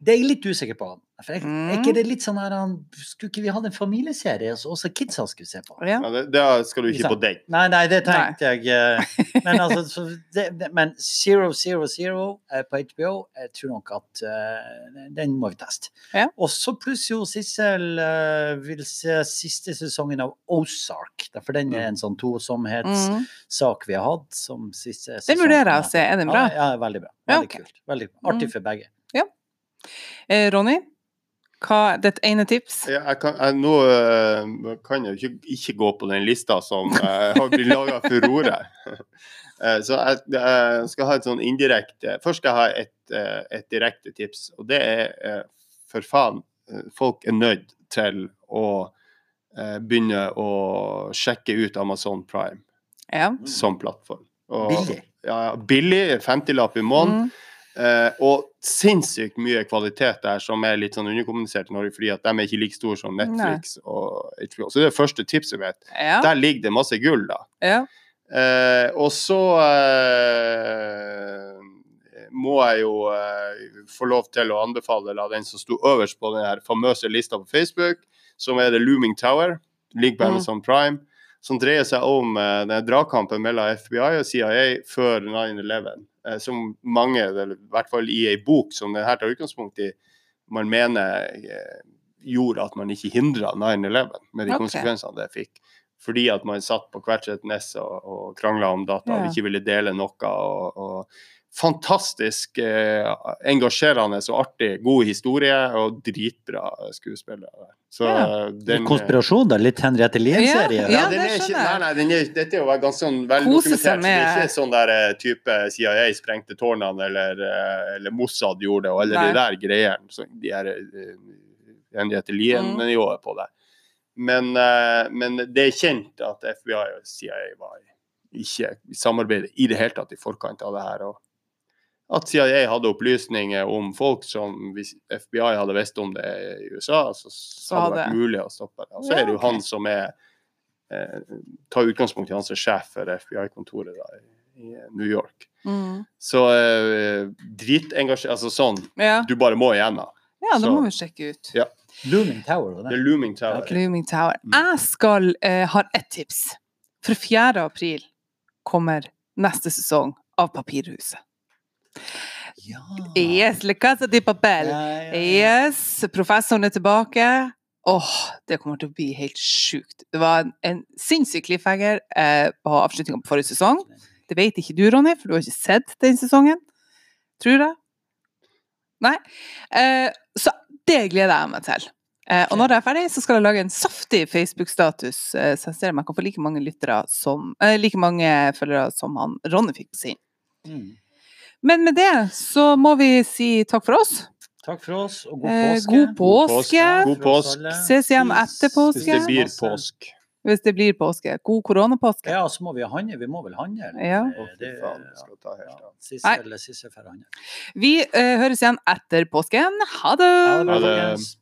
Det er jeg litt usikker på. For jeg, Mm. Er ikke det litt sånn her Skulle ikke vi hatt en familieserie som også kidsa skulle se på? Ja. Ja, det, det skal du Ikke på deg. Nei, nei, det tenkte jeg. eh, Men altså, så det, men Zero Zero Zero eh, på HBO, jeg tror nok at uh, den må vi teste. Ja. Og så pluss jo Sissel uh, vil se siste sesongen av Ozark. For den er en sånn tosomhetssak Mm. vi har hatt som siste Den vurderer jeg å se. Er den bra? Ja, ja veldig bra. Ja, Veldig kult. Veldig artig Mm. for begge. Eh, Ronny, hva er ditt ene tips? Ja, jeg kan, jeg, nå eh, kan jeg jo ikke, ikke gå på den lista som eh, har blitt laga furore. (laughs) Eh, så jeg, jeg skal ha et sånn indirekte Først skal jeg ha et, et direkte tips, og det er for faen Folk er nødt til å begynne å sjekke ut Amazon Prime Ja. som plattform. Og- Billig. Ja, ja, billig. 50-lapp i måneden. Mm. Eh, og sinnssykt mye kvalitet der som er litt sånn underkommunisert i Norge, fordi at de er ikke like store som Netflix og HBO. Så det er det første tipset mitt. Ja. Der ligger det masse gull, da. ja. Eh, og så eh, må jeg jo få lov til å anbefale da, den som sto øverst på den her famøse lista på Facebook, som er The Looming Tower. Ligger på Mm. Amazon Prime. Som dreier seg om eh, den dragkampen mellom FBI og CIA før 9-11. Eh, som mange, eller i hvert fall i ei bok som denne tar utgangspunkt i, man mener eh, gjorde at man ikke hindra 9-11 med de okay. konsekvensene det fikk. Fordi at man satt på hvert sitt nes og, og krangla om data og ikke ville dele noe. og, og Fantastisk eh, engasjerende og artig. God historie og dritbra skuespillere. Så Ja. den, konspirasjon, da? Litt Henriette Lien-serie? Ja, ja, det den er ikke, skjønner jeg. nei, nei, den er, dette er jo ganske sånn veldokumentert. Det er ikke sånn der eh, type CIA sprengte tårnene, eller, eh, eller Mossad gjorde det, og eller Nei. de der greiene. Så de er eh, Henriette Mm. Lien-nivået på det. Men, men det er kjent at FBI og CIA var ikke i samarbeid i det hele tatt i forkant av det her. og at CIA hadde opplysninger om folk som hvis FBI hadde visst om det i USA, så, Så hadde det vært mulig å stoppe det. Og så Ja, er det jo han som er eh, tar utgangspunkt i han som er sjef for FBI-kontoret i, i New York. Mm. Så eh, dritengasjert Altså sånn ja. du bare må igjennom. ja, det Så- må vi sjekke ut. Ja. Looming Tower, var The det? Looming Tower. Okay. Looming Tower. Mm. Jeg skal eh, ha ett tips. For 4. april kommer neste sesong av Papirhuset. Ja. Yes, Le Casa di Papel. Ja, ja. Yes, professoren er tilbake. Åh, det kommer til å bli helt sjukt. Det var en, en sinnssyk cliffhanger eh, på avslutninga på forrige sesong. Det vet ikke du, Ronny, for du har ikke sett den sesongen. Tror jeg. Nei. Eh, så det gleder jeg meg til. Eh, og når jeg er ferdig, så skal jeg lage en saftig Facebook-status, eh, så jeg ser om jeg kan få like mange lyttere som eh, like mange følgere som han Ronny fikk på sin. Mm. Men med det så må vi si takk for oss. Takk for oss, og god Eh, påske. god påske. God påske. Ses igjen etter påske. Hvis det blir påsk. Hvis det blir påske. God koronapåske. Ja, så må vi handle. Vi må vel handle? Ja. Det- faen, det. Sissel, handle. Vi uh, høres igjen etter påsken. Ha det! Ha det Ha det.